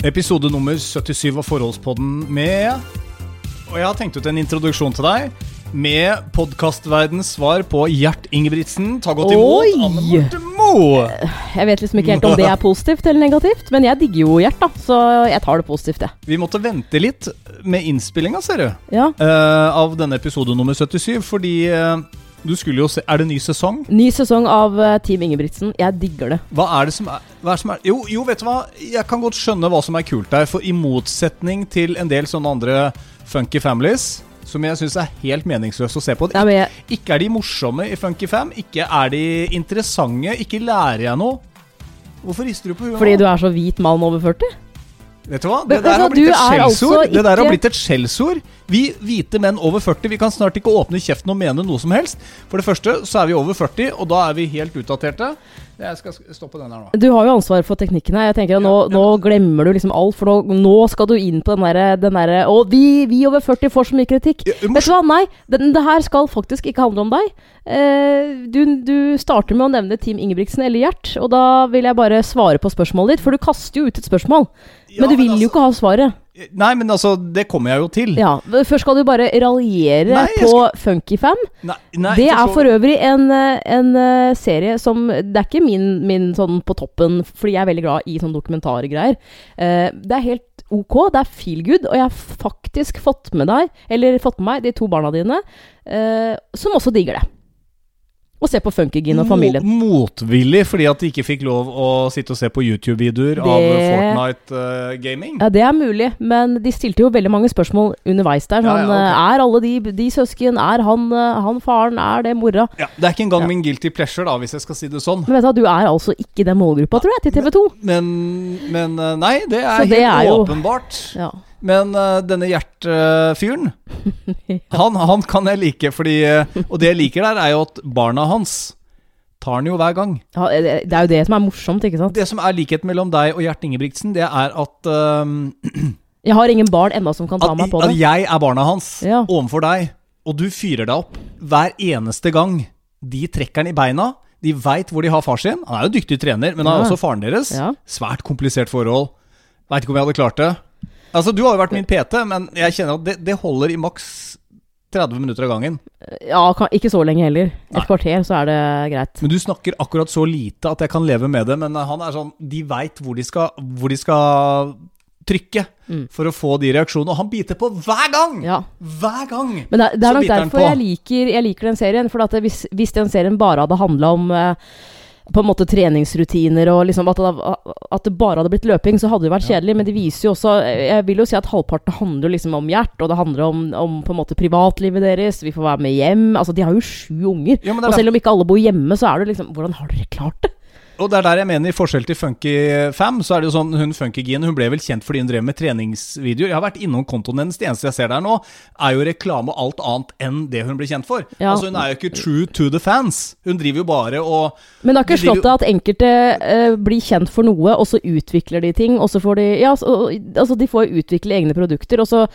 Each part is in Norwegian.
Episode nummer 77 av Forholdspodden med Og jeg har tenkt ut en introduksjon til deg med podkastverdens svar på Gjert Ingebrigtsen. Ta godt imot Oi! Anne Marte Moe! Jeg vet liksom ikke helt om det er positivt eller negativt, men jeg digger jo Gjert, da, så jeg tar det positivt, jeg. Vi måtte vente litt med innspillinga, ser du, Ja. Uh, av denne episode nummer 77, fordi eh, du skulle jo se Er det ny sesong? Ny sesong av eh, Team Ingebrigtsen. Jeg digger det. Hva er det som er, er, det som er jo, jo, vet du hva? Jeg kan godt skjønne hva som er kult der. For i motsetning til en del sånne andre funky families, som jeg syns er helt meningsløst å se på Nei, men jeg, Ikke er de morsomme i Funky Fam, ikke er de interessante, ikke lærer jeg noe. Hvorfor rister du på huet? fordi du er så hvit mann over 40? Vet du hva? Det der har blitt et er altså skjellsord. Det der har blitt et skjellsord. Vi hvite menn over 40 Vi kan snart ikke åpne kjeften og mene noe som helst. For det første så er vi over 40, og da er vi helt utdaterte. Jeg skal stoppe den her nå. Du har jo ansvar for teknikken her. Jeg tenker at nå, Ja, ja. nå glemmer du liksom alt, for nå, nå skal du inn på den derre der, Å, vi, vi over 40 får så mye kritikk. Ja, Vet du hva, nei, Det, det her skal faktisk ikke handle om deg. Eh, du, du starter med å nevne Team Ingebrigtsen eller Gjert, og da vil jeg bare svare på spørsmålet ditt, for du kaster jo ut et spørsmål. Ja, men du vil altså- jo ikke ha svaret. Nei, men altså, det kommer jeg jo til. Ja, Først skal du bare raljere Nei, på på Funkyfam. Det er så- for øvrig en, eh, en eh, serie som Det er ikke min, min sånn på toppen, fordi jeg er veldig glad i sånn dokumentargreier. Uh, det er helt ok, det er feel good, og jeg har faktisk fått med deg, eller fått med meg, de to barna dine, uh, som også digger det. Og se på Funkygin og familien. Mo motvillig fordi at de ikke fikk lov å sitte og se på YouTube-videoer av Fortnite-gaming? gaming. Ja, det er mulig, men de stilte jo veldig mange spørsmål underveis der. Ja, Sånn, ja, ok. eh, Er alle de, de søsken? Er han, eh, han faren? Er det mora? Ja, det er ikke engang Ja. min guilty pleasure, da, hvis jeg skal si det sånn. Men vet du du er altså ikke den målgruppa, tror jeg, til TV 2. Men, men eh, nei, det er det helt er jo- åpenbart. Ja. Men uh, denne Gjert-fyren, han, han kan jeg like, fordi eh, Og det jeg liker der, er jo at barna hans tar han jo hver gang. Ja, det er jo det som er morsomt, ikke sant? Det som er likheten mellom deg og Gjert Ingebrigtsen, det er at, uh, Jeg har ingen barn ennå som kan ta at, meg på at det. jeg er barna hans Ja. overfor deg, og du fyrer deg opp hver eneste gang. De trekker han i beina. De veit hvor de har far sin. Han er jo dyktig trener, men han er Ja. også faren deres. Ja. Svært komplisert forhold. Veit ikke om jeg hadde klart det. Altså, Du har jo vært min PT, men jeg kjenner at det, det holder i maks 30 minutter av gangen. Ja, kan, ikke så lenge heller. Et Nei. kvarter, så er det greit. Men du snakker akkurat så lite at jeg kan leve med det. Men han er sånn De veit hvor, hvor de skal trykke Mm. for å få de reaksjonene. Og han biter på hver gang! Ja. Hver gang! Men det, er- det er nok derfor jeg liker, jeg liker den serien. For hvis, hvis den serien bare hadde handla om eh, på en måte treningsrutiner og liksom at at det bare hadde blitt løping, så hadde det vært Ja. kjedelig. Men det viser jo også Jeg vil jo si at halvparten handler liksom om Gjert, og det handler om, om på en måte privatlivet deres. Vi får være med hjem. Altså, de har jo sju unger. Ja, Og selv om ikke alle bor hjemme, så er det liksom Hvordan har dere klart det? Og det er der jeg mener, i forskjell til Funky Fam, så er det jo sånn hun Funkygien hun ble vel kjent fordi hun drev med treningsvideoer. Jeg har vært innom kontoen hennes. Det eneste jeg ser der nå, er jo reklame og alt annet enn det hun ble kjent for. Ja. Altså Hun er jo ikke true to the fans. Hun driver jo bare og Men det har ikke slått deg at enkelte uh, blir kjent for noe, og så utvikler de ting, og så får de Ja, så, altså de får utvikle egne produkter, og så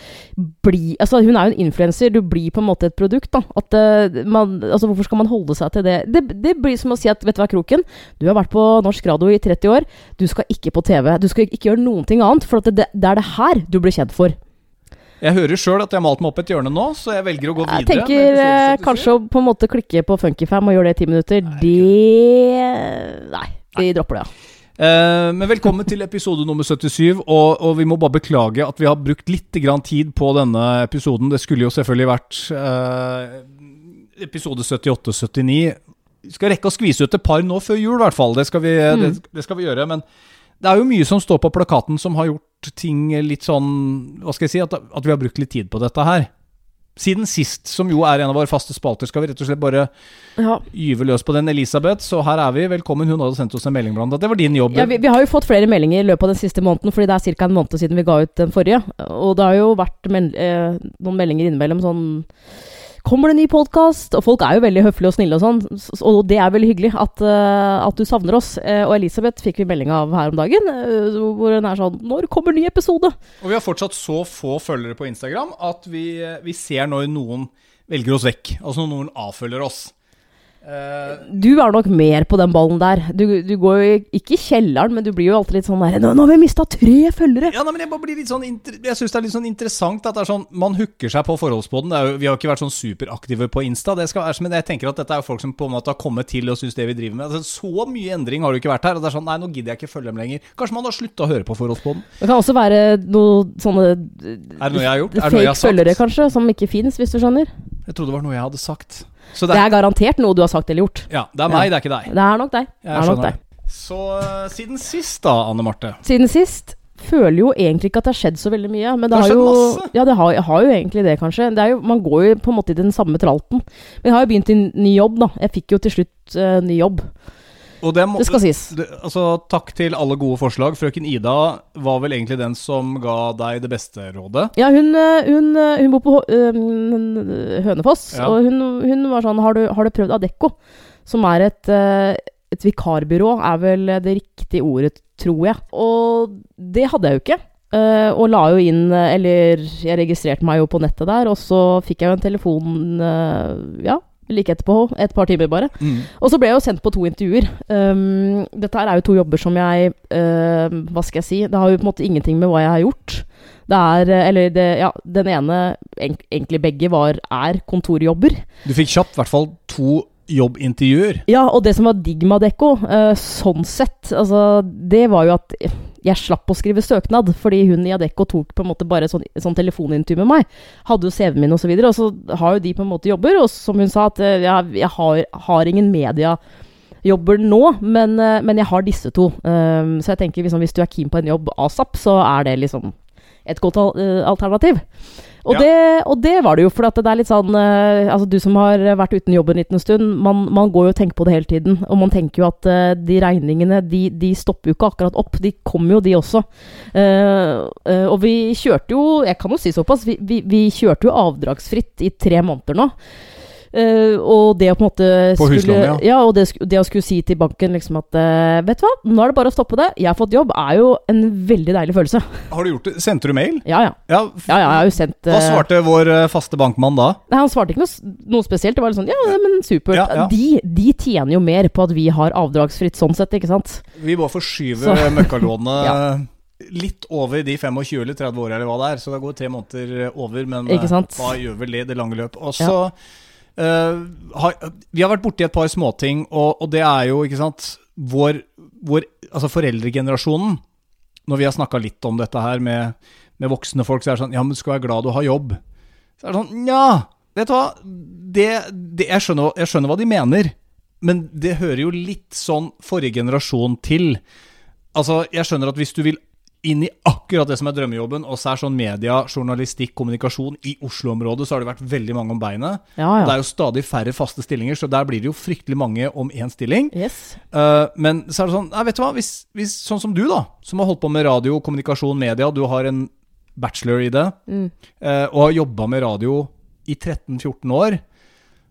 bli Altså, hun er jo en influenser, du blir på en måte et produkt, da. At uh, man Altså, hvorfor skal man holde seg til det? det? Det blir som å si at, vet du hva, Kroken, du har vært på norsk radio i 30 år, du skal ikke på TV. Du skal ikke gjøre noen ting annet, for at det, det er det her du blir kjent for. Jeg hører sjøl at jeg har malt meg opp et hjørne nå, så jeg velger å gå videre. Jeg tenker eh, episode 77. kanskje å på en måte klikke på Funkyfam og gjøre det i ti minutter, Nei, det Nei, vi dropper det, ja. Uh, men velkommen til episode nummer 77, og, og vi må bare beklage at vi har brukt litt grann tid på denne episoden. Det skulle jo selvfølgelig vært uh, episode 78-79. Skal rekke å skvise ut et par nå før jul, i hvert fall. Det skal, vi, det, det skal vi gjøre. Men det er jo mye som står på plakaten som har gjort ting litt sånn Hva skal jeg si? At, at vi har brukt litt tid på dette her. Siden sist, som jo er en av våre faste spalter, skal vi rett og slett bare ja. gyve løs på den. Elisabeth, så her er vi. Velkommen. Hun hadde sendt oss en melding blant annet. Det var din jobb. Ja, vi, vi har jo fått flere meldinger i løpet av den siste måneden, fordi det er ca. en måned siden vi ga ut den forrige. Og det har jo vært mel eh, noen meldinger innimellom sånn Kommer det en ny podkast? Og folk er jo veldig høflige og snille og sånn, og det er veldig hyggelig at, eh, at du savner oss. Eh, og Elisabeth fikk vi melding av her om dagen, eh, hvor hun er sånn Når kommer ny episode? Og vi har fortsatt så få følgere på Instagram at vi, vi ser når noen velger oss vekk. Altså når noen avfølger oss. Eh, Du er nok mer på den ballen der. Du, du går jo ikke i kjelleren, men du blir jo alltid litt sånn der Nå, nå har vi mista tre følgere! ja, nei, men Jeg bare blir litt sånn Jeg synes det er litt sånn interessant at det er sånn man hooker seg på forholdsbåten. Jo, vi har jo ikke vært sånn superaktive på Insta. Det skal være, men jeg tenker at dette er jo folk som på en måte har kommet til og syns det vi driver med. Altså, så mye endring har det jo ikke vært her. Og det er sånn Nei, nå gidder jeg ikke følge dem lenger. Kanskje man har slutta å høre på forholdsbåten. Det kan også være noe sånne Er det noe jeg har gjort? Er det noe jeg fake har sagt? følgere, kanskje, som ikke fins, hvis du skjønner. Jeg trodde det var noe jeg hadde sagt. Så Det er garantert noe du har sagt eller gjort. Ja, det er meg, det er ikke deg. Det er nok deg. Det er nok deg. Så eh, siden sist, da, Anne Marte. Siden sist føler jo egentlig ikke at det har skjedd så veldig mye. Men det, Det har skjedd jo masse. Ja, det har, har jo egentlig det, kanskje. Det er jo, man går jo på en måte i den samme tralten. Men jeg har jo begynt i ny jobb, da. Jeg fikk jo til slutt uh, ny jobb. Det, må, Det skal sies. det, altså, takk til alle gode forslag. Frøken Ida var vel egentlig den som ga deg det beste rådet. Ja, hun, eh, hun, eh, hun bor på øh, Hønefoss, Ja. og hun, hun var sånn Har du, har du prøvd Adecco? Som er et, eh, et vikarbyrå, er vel det riktige ordet, tror jeg. Og det hadde jeg jo ikke. Uh, og la jo inn eh, Eller jeg registrerte meg jo på nettet der, og så fikk jeg jo en telefon uh, ja, like etterpå. Et par timer bare. Og så ble jeg jo sendt på to intervjuer. Um, dette her er jo to jobber som jeg uh, Hva skal jeg si? Det har jo på en måte ingenting med hva jeg har gjort. Det er uh, Eller det, ja, den ene, egentlig begge, var, er kontorjobber. Du fikk kjapt i hvert fall to jobbintervjuer. Ja, og det som var digg med Adecco, uh, sånn sett, altså, det var jo at jeg slapp å skrive søknad, fordi hun i Adecco tok på en måte bare sånn, sånn telefonintervju med meg. Hadde jo CV-en min og, så videre, og så har jo de på en måte jobber, og som hun sa, at eh, jeg, jeg har, har ingen mediejobber nå, men, eh, men jeg har disse to. Um, så jeg tenker liksom, hvis du er keen på en jobb asap, så er det liksom et godt eh, alternativ. Og, Ja. det, og det var det jo, for det er litt sånn eh, Altså, du som har vært uten jobb en liten stund, man, man går jo og tenker på det hele tiden. Og man tenker jo at eh, de regningene, de, de stopper jo ikke akkurat opp. De kommer jo, de også. Uh, uh, og vi kjørte jo, jeg kan jo si såpass, vi, vi, vi kjørte jo avdragsfritt i tre måneder nå. Eh, og det å på en måte På skulle, ja. ja. og det, det å skulle si til banken liksom at uh, Vet du hva, nå er det bare å stoppe det. Jeg har fått jobb. Er jo en veldig deilig følelse. Har du gjort det? Sendte du mail? Ja, ja. Ja. Ja, ja, jeg har jo sendt Hva eh, svarte vår faste bankmann da? Nei, Han svarte ikke noe, noe spesielt. Det var litt sånn Ja, men supert. Ja, ja. De, de tjener jo mer på at vi har avdragsfritt sånn sett, ikke sant? Vi bare forskyver møkkalånet litt over de 25 eller 30 åra eller hva det er. Så det går tre måneder over, men hva gjør vel det i det lange løp? Og så har, Vi har vært borti et par småting, og, og det er jo, ikke sant Vår, vår altså foreldregenerasjonen Når vi har snakka litt om dette her med, med voksne folk, så er det sånn Ja, men du skal være glad du har jobb. Så er det sånn Nja, vet du hva. Det, det, jeg, skjønner, jeg skjønner hva de mener, men det hører jo litt sånn forrige generasjon til. Altså, jeg skjønner at hvis du vil inn i akkurat det som er drømmejobben, og så er sånn media, journalistikk, kommunikasjon i Oslo-området, så har det vært veldig mange om beinet. Ja, Det er jo stadig færre faste stillinger, så der blir det jo fryktelig mange om én stilling. Yes. Uh, men så er det sånn Nei, vet du hva, hvis, hvis sånn som du, da, som har holdt på med radio, kommunikasjon, media, du har en bachelor i det, Mm. uh, og har jobba med radio i 13-14 år,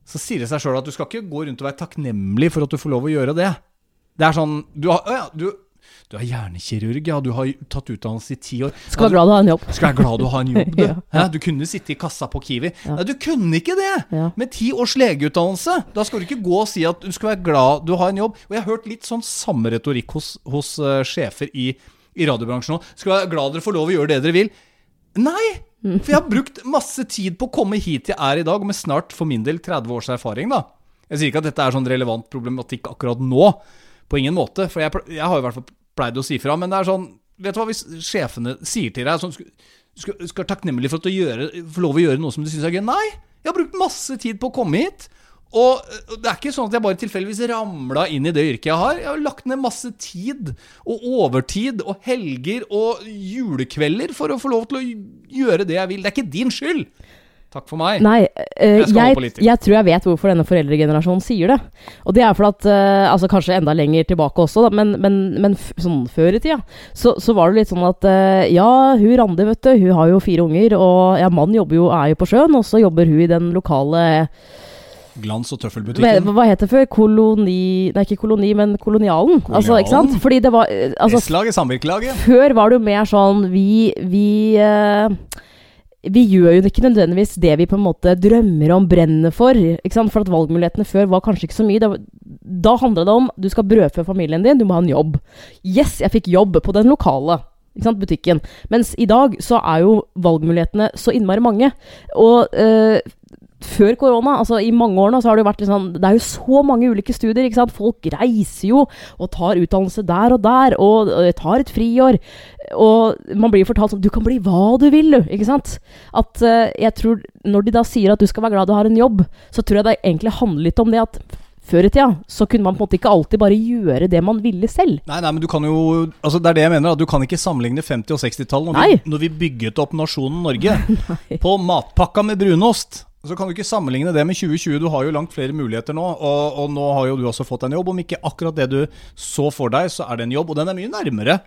så sier det seg sjøl at du skal ikke gå rundt og være takknemlig for at du får lov å gjøre det. Det er sånn Du, har, ja, du, du er hjernekirurg, ja. Du har tatt utdannelse i ti år. Skal være glad du har en jobb. Skal være glad du har en jobb, du. Ja. Du kunne sitte i kassa på Kiwi. Ja. Nei, du kunne ikke det! Med ti års legeutdannelse. Da skal du ikke gå og si at du skal være glad du har en jobb. Og jeg har hørt litt sånn samme retorikk hos, hos uh, sjefer i, i radiobransjen nå. Skal være glad dere får lov å gjøre det dere vil. Nei! For jeg har brukt masse tid på å komme hit jeg er i dag, med snart for min del 30 års erfaring, da. Jeg sier ikke at dette er sånn relevant problematikk akkurat nå. På ingen måte. For jeg, jeg har i hvert fall pleid å si fra. Men det er sånn Vet du hva, hvis sjefene sier til deg sånn skal, skal, takknemlig for at du får lov å gjøre noe som du syns er gøy. Nei! Jeg har brukt masse tid på å komme hit. Og det er ikke sånn at jeg bare tilfeldigvis ramla inn i det yrket jeg har. Jeg har lagt ned masse tid og overtid og helger og julekvelder for å få lov til å gjøre det jeg vil. Det er ikke din skyld! Takk for meg. Nei, eh, Jeg jeg, jeg tror jeg vet hvorfor denne foreldregenerasjonen sier det. Og det er fordi at eh, Altså kanskje enda lenger tilbake også, da, men, men, men f sånn før i tida så, så var det litt sånn at eh, Ja, hun Randi, vet du, hun har jo fire unger, og ja, mannen jobber jo, er jo på sjøen, og så jobber hun i den lokale Glans- og tøffelbutikken. hva het det før? Koloni Nei, ikke koloni, men kolonialen. Altså, ikke sant? Kolonialen? Fordi det var altså, S-laget, samvirkelaget. Før var det jo mer sånn Vi, vi vi gjør jo ikke nødvendigvis det vi på en måte drømmer om, brenner for. Ikke sant? For at valgmulighetene før var kanskje ikke så mye. Da, da handla det om du skal brødfø familien din, du må ha en jobb. Yes, jeg fikk jobb på den lokale ikke sant, butikken. Mens i dag så er jo valgmulighetene så innmari mange. Og eh, før korona, altså i mange år nå, så har det jo vært sånn Det er jo så mange ulike studier, ikke sant. Folk reiser jo og tar utdannelse der og der, og, og tar et friår. Og man blir fortalt sånn Du kan bli hva du vil, du. Ikke sant? At uh, jeg tror Når de da sier at du skal være glad du har en jobb, så tror jeg det egentlig handler litt om det at før i tida så kunne man på en måte ikke alltid bare gjøre det man ville selv. Nei, nei, men du kan jo Altså Det er det jeg mener. at Du kan ikke sammenligne 50- og 60-tallet, når, når vi bygget opp nasjonen Norge på matpakka med brunost. Så kan du ikke sammenligne det med 2020. Du har jo langt flere muligheter nå. Og, og nå har jo du også fått en jobb. Om ikke akkurat det du så for deg, så er det en jobb. Og den er mye nærmere.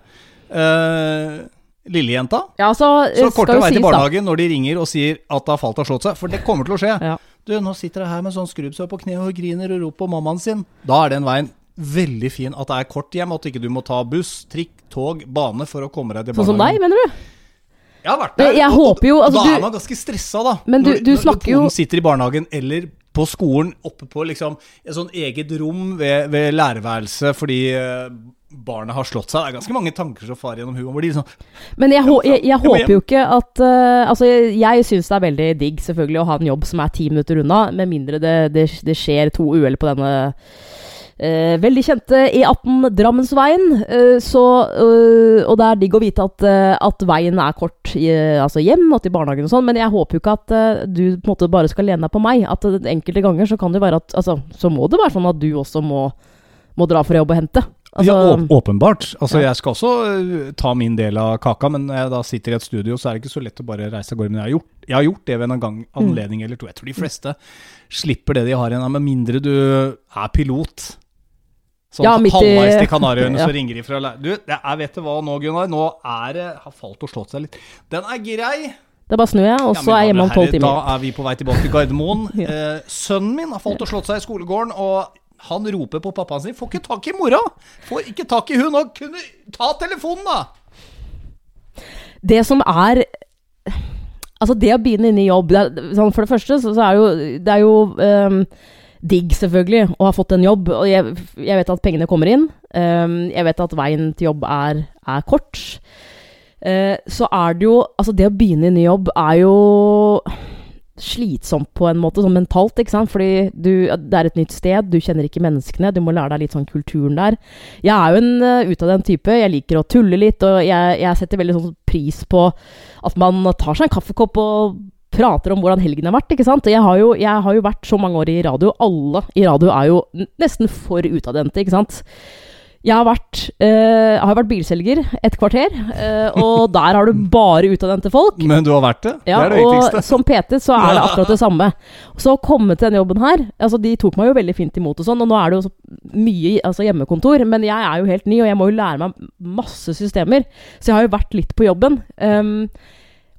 Uh, Lillejenta. Ja, så, Så kortere jo vei til da. barnehagen når de ringer og sier at det har falt og slått seg. For det kommer til å skje. Ja. Du, nå sitter jeg her med sånn skrubbsår på kne og griner og roper på mammaen sin. Da er den veien veldig fin at det er kort hjem, at ikke du må ta buss, trikk, tog, bane for å komme deg til barnehagen. Sånn som deg, mener du? Jeg har vært der. jeg og- håper jo, altså, Da du- er man ganske stressa, da. Men du- du når- snakker når jo- poden sitter i barnehagen eller på skolen, oppe på liksom et sånn eget rom ved, ved lærerværelset fordi eh, barnet har slått seg. Det er ganske mange tanker som farer gjennom huet. Hvor de sånn Men jeg, hå- jeg Jeg håper jo ikke at uh, Altså, jeg, jeg syns det er veldig digg selvfølgelig å ha en jobb som er ti minutter unna, med mindre det, det, det skjer to uhell på denne eh, veldig kjente E18 Drammensveien. eh, så, eh, og det er digg å vite at, eh, at veien er kort i, altså hjem og til barnehagen og sånn, men jeg håper jo ikke at eh, du på en måte bare skal lene deg på meg. At eh, enkelte ganger så kan det være at Altså, så må det være sånn at du også må, må dra for jobb og hente. Altså, ja, åpenbart. Altså, Ja. Jeg skal også øh, ta min del av kaka, men når jeg da sitter i et studio, så er det ikke så lett å bare reise av gårde. Men jeg har gjort, jeg har gjort det ved en gang, Mm. anledning eller to. Jeg tror de fleste slipper det de har igjen, med mindre du er pilot. Sånn Ja, midt i- halvveis til Kanariøyene, Ja. så ringer de fra. Du, det er, vet du hva nå, Gunnar? Nå er det Har falt og slått seg litt. Den er grei. Det er bare snur jeg, og så ja, er jeg hjemme om tolv timer. Da er vi på vei tilbake til Gardermoen. Ja. eh, sønnen min har falt og slått seg i skolegården, og han roper på pappaen sin 'Får ikke tak i mora!' Får ikke tak i hun, og kunne ta telefonen, da! Det som er Altså, det å begynne inne i jobb det er, sånn, For det første så, så er jo det er jo ehm, digg, selvfølgelig, å ha fått en jobb. Og jeg, jeg vet at pengene kommer inn. Um, jeg vet at veien til jobb er, er kort. Uh, så er det jo Altså, det å begynne i ny jobb er jo slitsomt på en måte, sånn mentalt, ikke sant. Fordi du, det er et nytt sted, du kjenner ikke menneskene, du må lære deg litt sånn kulturen der. Jeg er jo en uh, den type, jeg liker å tulle litt, og jeg, jeg setter veldig sånn pris på at man tar seg en kaffekopp og prater om hvordan helgen har vært, ikke sant. Jeg har jo, jeg har jo vært så mange år i radio, alle i radio er jo nesten for utadvendte, ikke sant. Jeg har vært, øh, har vært bilselger et kvarter, øh, og der har du bare utadvendte folk. Men du har vært det? Ja, det er det og viktigste. som PT så er det akkurat det samme. Så å komme til denne jobben her altså De tok meg jo veldig fint imot, og sånn, og nå er det jo så mye altså hjemmekontor. Men jeg er jo helt ny, og jeg må jo lære meg masse systemer. Så jeg har jo vært litt på jobben. Um,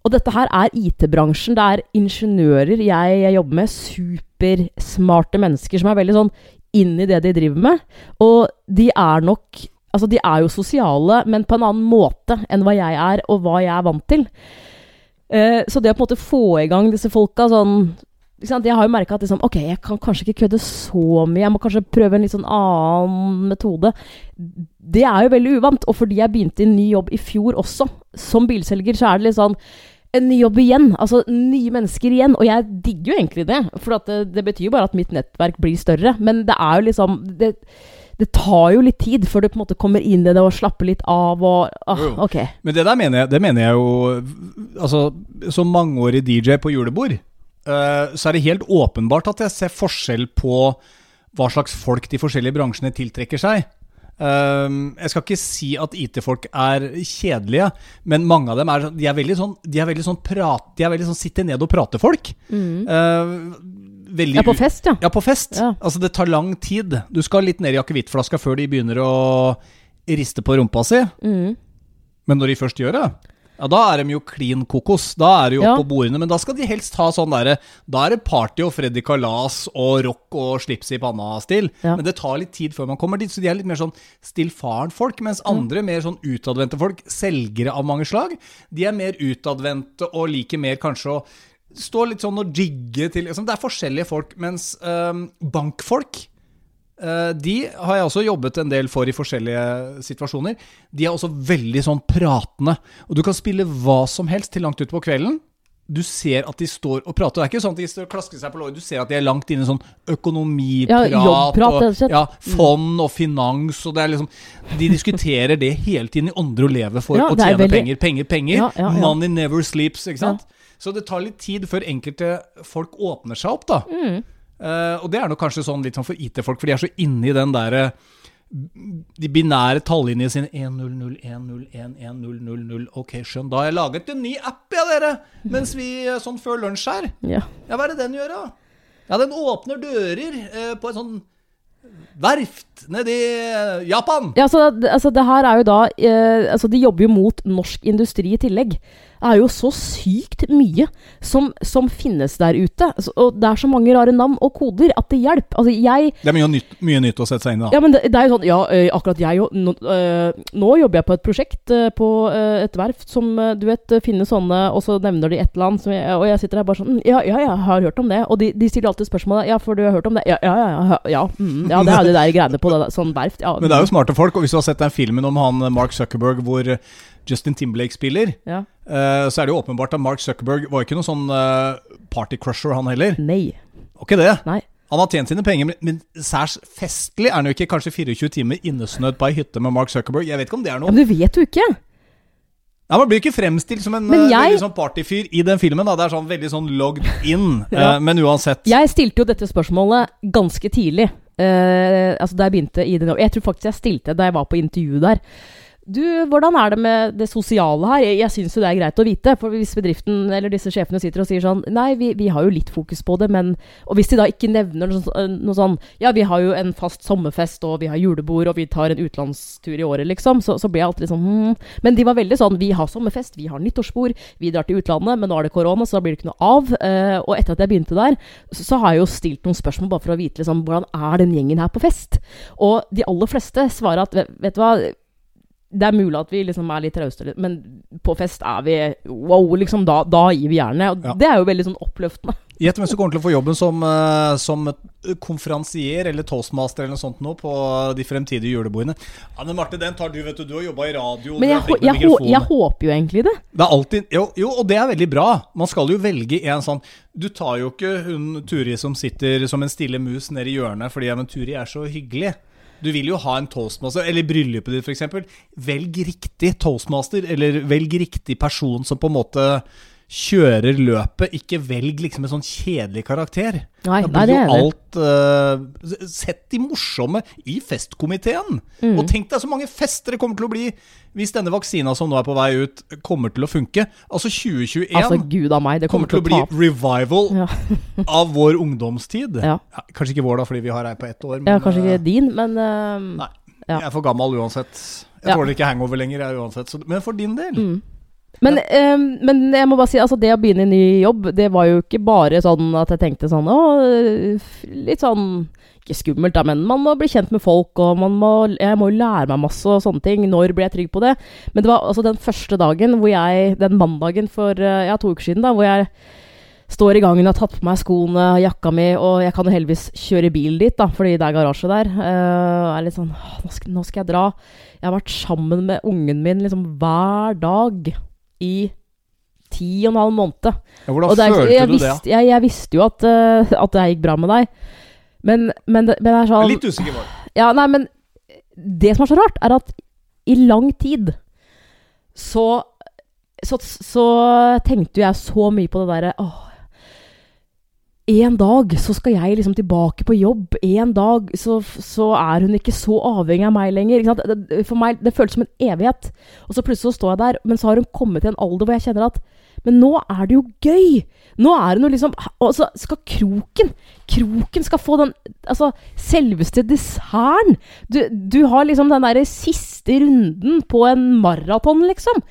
og dette her er IT-bransjen. Det er ingeniører jeg, jeg jobber med. Supersmarte mennesker som er veldig sånn inn i det de driver med. Og de er nok Altså, de er jo sosiale, men på en annen måte enn hva jeg er, og hva jeg er vant til. Eh, så det å på en måte få i gang disse folka sånn? Jeg har jo merka at liksom, ok, jeg kan kanskje ikke kødde så mye. Jeg må kanskje prøve en litt sånn annen metode. Det er jo veldig uvant. Og fordi jeg begynte i ny jobb i fjor også, som bilselger, så er det litt sånn en ny jobb igjen. Altså nye mennesker igjen. Og jeg digger jo egentlig det. For at det, det betyr jo bare at mitt nettverk blir større. Men det er jo liksom det, det tar jo litt tid før du på en måte kommer inn i det og slapper litt av og ah. Ok. Men det der mener jeg, det mener jeg jo Altså, som mangeårig DJ på julebord, eh, så er det helt åpenbart at jeg ser forskjell på hva slags folk de forskjellige bransjene tiltrekker seg. Eh, jeg skal ikke si at IT-folk er kjedelige, men mange av dem er, sånn- de er veldig sånn De er veldig sånn prat, De er veldig sånn sitte ned og prate-folk. veldig Ja, på fest, ja. Ja, på fest. Ja. Altså, det tar lang tid. Du skal litt ned i akevittflaska før de begynner å riste på rumpa si. Mm. Men når de først gjør det, Ja, da er de jo klin kokos. Da er de jo Ja. på bordene. Men da skal de helst ha sånn derre Da er det party og Freddy Kalas og rock og slips i panna-stil. Ja. Men det tar litt tid før man kommer dit, så de er litt mer sånn stillfaren-folk. Mens andre, mer sånn utadvendte folk, selgere av mange slag, de er mer utadvendte og liker mer kanskje å stå litt sånn og jigge til liksom. Det er forskjellige folk. Mens øhm, bankfolk De har jeg også jobbet en del for i forskjellige situasjoner. De er også veldig sånn pratende. Og du kan spille hva som helst til langt utpå kvelden. Du ser at de står og prater. Det er ikke sånn at de står og klasker seg på låret. Du ser at de er langt inne i sånn økonomiprat. Ja, jobbprat, og ja, fond og finans. Og det er liksom, de diskuterer det hele tiden i ånder og lever for Ja, å tjene veldig- penger, penger, penger. Ja, ja. Money never sleeps, ikke sant? Så det tar litt tid før enkelte folk åpner seg opp, da. Mm. Eh, og det er nok kanskje sånn litt sånn for IT-folk, for de er så inne i den derre De binære tallinjene sine 1-0-0-1-0-1-1-0-0-0. Ok, skjønn. Da har jeg laget en ny app, ja, dere! Mens vi eh, sånn før lunsj her. Ja. Ja, hva er det den gjør, da? Ja, den åpner dører eh, på en sånn verft nedi i eh, Japan. Ja, altså, det- altså det her er jo da eh, Altså De jobber jo mot norsk industri i tillegg. Det er jo så sykt mye som, som finnes der ute. Og det er så mange rare navn og koder at det hjelper. Altså jeg Det er mye nytt, mye nytt å sette seg inn i, da. Ja, men det, det er jo sånn Ja, akkurat jeg jo nå, nå jobber jeg på et prosjekt på et verft som du vet finner sånne Og så nevner de et eller annet, som jeg, og jeg sitter her bare sånn «Mm, Ja, ja, jeg har hørt om det. Og de, de stiller alltid spørsmålet Ja, for du har hørt om det? Ja, ja, ja. Ja, ja, mm, ja det er jo de der greiene på det, sånn verft. Ja, Men det er jo smarte folk, og hvis du har sett den filmen om han Mark Zuckerberg hvor Justin Timberlake spiller, ja. uh, så er det jo åpenbart at Mark Zuckerberg var ikke noen sånn party partycrusher, han heller. Nei. Det. Nei. Han har tjent sine penger, men- særs festlig er han jo ikke kanskje 24 timer innesnødd på ei hytte med Mark Zuckerberg. Jeg vet ikke om det er Ja, noe men du vet jo ikke. Ja, Man blir ikke fremstilt som en eh, jeg- veldig sånn partyfyr i den filmen. da Det er sånn veldig sånn logged in. Ja. eh, men uansett. Jeg stilte jo dette spørsmålet ganske tidlig. Uh, altså da jeg begynte i den Jeg tror faktisk jeg stilte da jeg var på intervju der. Du, hvordan er det med det sosiale her? Jeg, jeg syns jo det er greit å vite. For hvis bedriften eller disse sjefene sitter og sier sånn Nei, vi, vi har jo litt fokus på det, men Og hvis de da ikke nevner noe, sånn- noe sånn Ja, vi har jo en fast sommerfest, og vi har julebord, og vi tar en utenlandstur i året, liksom. Så, så blir jeg alltid litt sånn hmm. Men de var veldig sånn Vi har sommerfest, vi har nyttårsbord, vi drar til utlandet, men nå er det korona, så da blir det ikke noe av. Uh, og etter at jeg begynte der, så, så har jeg jo stilt noen spørsmål bare for å vite liksom, hvordan er den gjengen her på fest. Og de aller fleste svarer at vet, vet du hva det er mulig at vi liksom er litt rause, men på fest er vi wow, liksom. Da, da gir vi jernet. Og Ja. det er jo veldig sånn oppløftende. Gjett hvem som kommer til å få jobben som, eh, som konferansier eller toastmaster eller noe sånt nå på de fremtidige julebordene. Men Marte, den tar du, vet du. Du har jobba i radio. Men jeg, jeg, jeg, jeg håper jo egentlig det. Det er alltid jo, jo, og det er veldig bra. Man skal jo velge en sånn Du tar jo ikke hun Turi som sitter som en stille mus nede i hjørnet fordi ja, men Turi er så hyggelig. Du vil jo ha en toastmaster, eller bryllupet ditt f.eks. Velg riktig toastmaster, eller velg riktig person som på en måte kjører løpet. Ikke velg liksom en sånn kjedelig karakter. Nei, Da blir jo alt uh, Sett de morsomme i festkomiteen. Mm. Og tenk deg så mange fester det kommer til å bli hvis denne vaksina som nå er på vei ut, kommer til å funke. Altså 2021 Altså, meg, det kommer til å bli ta revival Ja. av vår ungdomstid. Ja. kanskje ikke vår, da, fordi vi har ei på ett år. Men, ja, kanskje eh, ikke din, men uh, Nei. Ja. Jeg er for gammel uansett. Jeg Ja. tåler ikke hangover lenger, jeg uansett. Så, men for din del Mm. Men, eh, men jeg må bare si, altså det å begynne i ny jobb, det var jo ikke bare sånn at jeg tenkte sånn Å, litt sånn Ikke skummelt, da, men man må bli kjent med folk, og må, jeg må jo lære meg masse og sånne ting. Når ble jeg trygg på det? Men det var altså den første dagen hvor jeg Den mandagen for eh, ja, to uker siden, da, hvor jeg står i gangen og har tatt på meg skoene, jakka mi, og jeg kan jo heldigvis kjøre bil dit, da, fordi det er garasje der. Uh, jeg er litt sånn nå skal jeg dra. Jeg har vært sammen med ungen min liksom hver dag i ti og en halv måned. ja, Hvordan følte jeg, du det? visste, jeg, jeg visste jo at, uh, at det gikk bra med deg, men, men, det, men det er sånn Litt usikker var det. Ja, nei, men det som er så rart, er at i lang tid så så, så tenkte jeg så mye på det derre åh, en dag så skal jeg liksom tilbake på jobb. En dag så, så er hun ikke så avhengig av meg lenger. Det, for meg, det føles som en evighet. Og så plutselig så står jeg der, men så har hun kommet til en alder hvor jeg kjenner at Men nå er det jo gøy! Nå er det noe liksom Og så skal kroken Kroken skal få den Altså, selveste desserten! Du, du har liksom den derre siste runden på en maraton, liksom.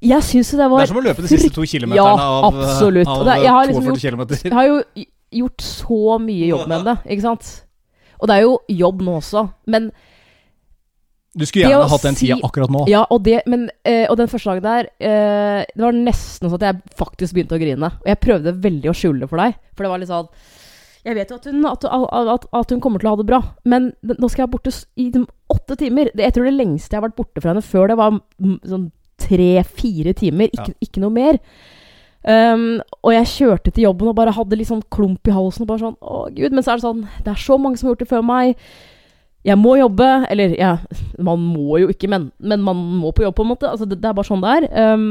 Jeg syns jo det Det er som å løpe de siste to kilometerne Ja, av, absolutt. av det- jeg har liksom 42 km. Jeg har jo gjort så mye jobb med det, ikke sant? Og det er jo jobb nå også, men Du skulle gjerne hatt den tida si- akkurat nå. Ja, og, det, men, eh, og den første dagen der eh, Det var nesten sånn at jeg faktisk begynte å grine. Og jeg prøvde veldig å skjule det for deg. For det var litt sånn Jeg vet jo at hun, at, at, at hun kommer til å ha det bra, men nå skal jeg være borte i åtte timer. Jeg tror det lengste jeg har vært borte fra henne før det, var sånn tre-fire timer. Ikke, ikke noe mer. Um, og jeg kjørte til jobben og bare hadde litt sånn klump i halsen. Og bare sånn, å gud, Men så er det sånn Det er så mange som har gjort det før meg. Jeg må jobbe. Eller ja, man må jo ikke, men, men man må på jobb, på en måte. Altså, det, det er bare sånn det er. Um,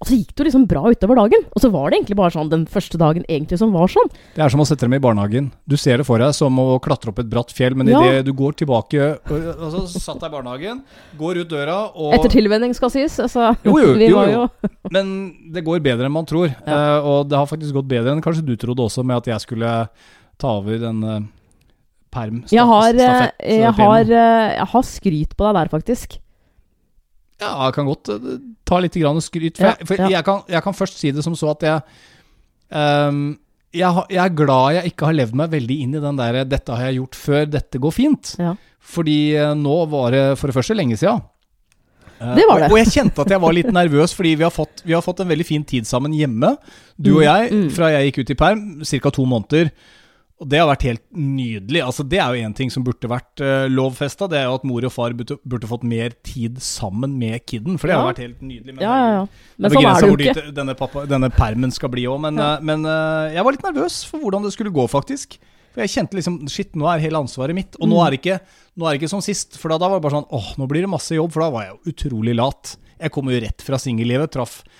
og så gikk det jo liksom bra utover dagen. Og så var det egentlig bare sånn den første dagen egentlig som var sånn. Det er som å sette dem i barnehagen. Du ser det for deg som å klatre opp et bratt fjell, men Ja. idet du går tilbake og Altså, satt deg i barnehagen, går ut døra og Etter tilvenning, skal sies. Altså, Jo, jo, vi jo, var jo. Men det går bedre enn man tror. Ja. Uh, og det har faktisk gått bedre enn kanskje du trodde også, med at jeg skulle ta over den uh, Jeg eh, stafett- jeg, eh, jeg har skryt på deg der, faktisk. Ja, jeg kan godt eh, ta litt grann skryt. For, Ja, jeg, for ja. jeg, kan, jeg kan først si det som så at jeg um, jeg, jeg er glad jeg ikke har levd meg veldig inn i den der 'dette har jeg gjort før, dette går fint'. Ja. Fordi eh, nå var det for det første lenge. Eh, Det var det. Og, og jeg kjente at jeg var litt nervøs, fordi vi har, fått, vi har fått en veldig fin tid sammen hjemme, du og Mm, jeg, mm. fra jeg gikk ut i perm, ca. to måneder. Og det har vært helt nydelig. Altså, det er jo én ting som burde vært uh, lovfesta, det er jo at mor og far burde, burde fått mer tid sammen med kiden. For det har vært helt nydelig. Men Ja, ja, ja. Men sånn er det jo ikke. dit denne, pappa, denne permen skal bli òg. Men, Ja. eh, men uh, jeg var litt nervøs for hvordan det skulle gå, faktisk. For jeg kjente liksom Shit, nå er hele ansvaret mitt. Og Mm. er ikke, nå er det ikke som sist. For da, da var det bare sånn Åh, nå blir det masse jobb. For da var jeg jo utrolig lat. Jeg kom jo rett fra singellivet. Traff eh,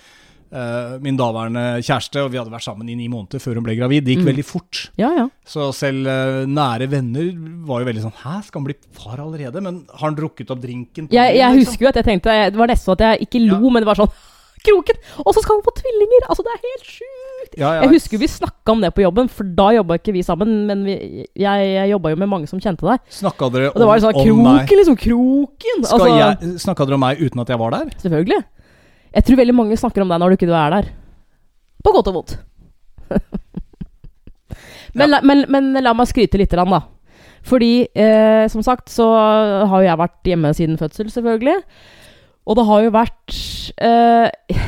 min daværende kjæreste, og vi hadde vært sammen i ni måneder før hun ble gravid. Det gikk Mm. veldig fort. Ja, ja. Så selv eh, nære venner var jo veldig sånn Hæ, skal han bli far allerede? Men har han drukket opp drinken? på Jeg, jeg liksom? husker jo at jeg tenkte Det var nesten så at jeg ikke lo, Ja. men det var sånn Kroken! Og så skal han få tvillinger! Altså, det er helt sjukt! Ja, ja. Jeg husker vi snakka om det på jobben, for da jobba ikke vi sammen. Men vi, jeg, jeg jobba jo med mange som kjente deg. Snakka dere om, Og det var sånn om meg? Kroken, liksom. Kroken! Altså, Snakka dere om meg uten at jeg var der? Selvfølgelig. Jeg tror veldig mange snakker om deg når du ikke er der. På godt og vondt. men, la, men, men la meg skryte litt, grann, da. Fordi, eh, som sagt, så har jo jeg vært hjemme siden fødsel, selvfølgelig. Og det har jo vært eh,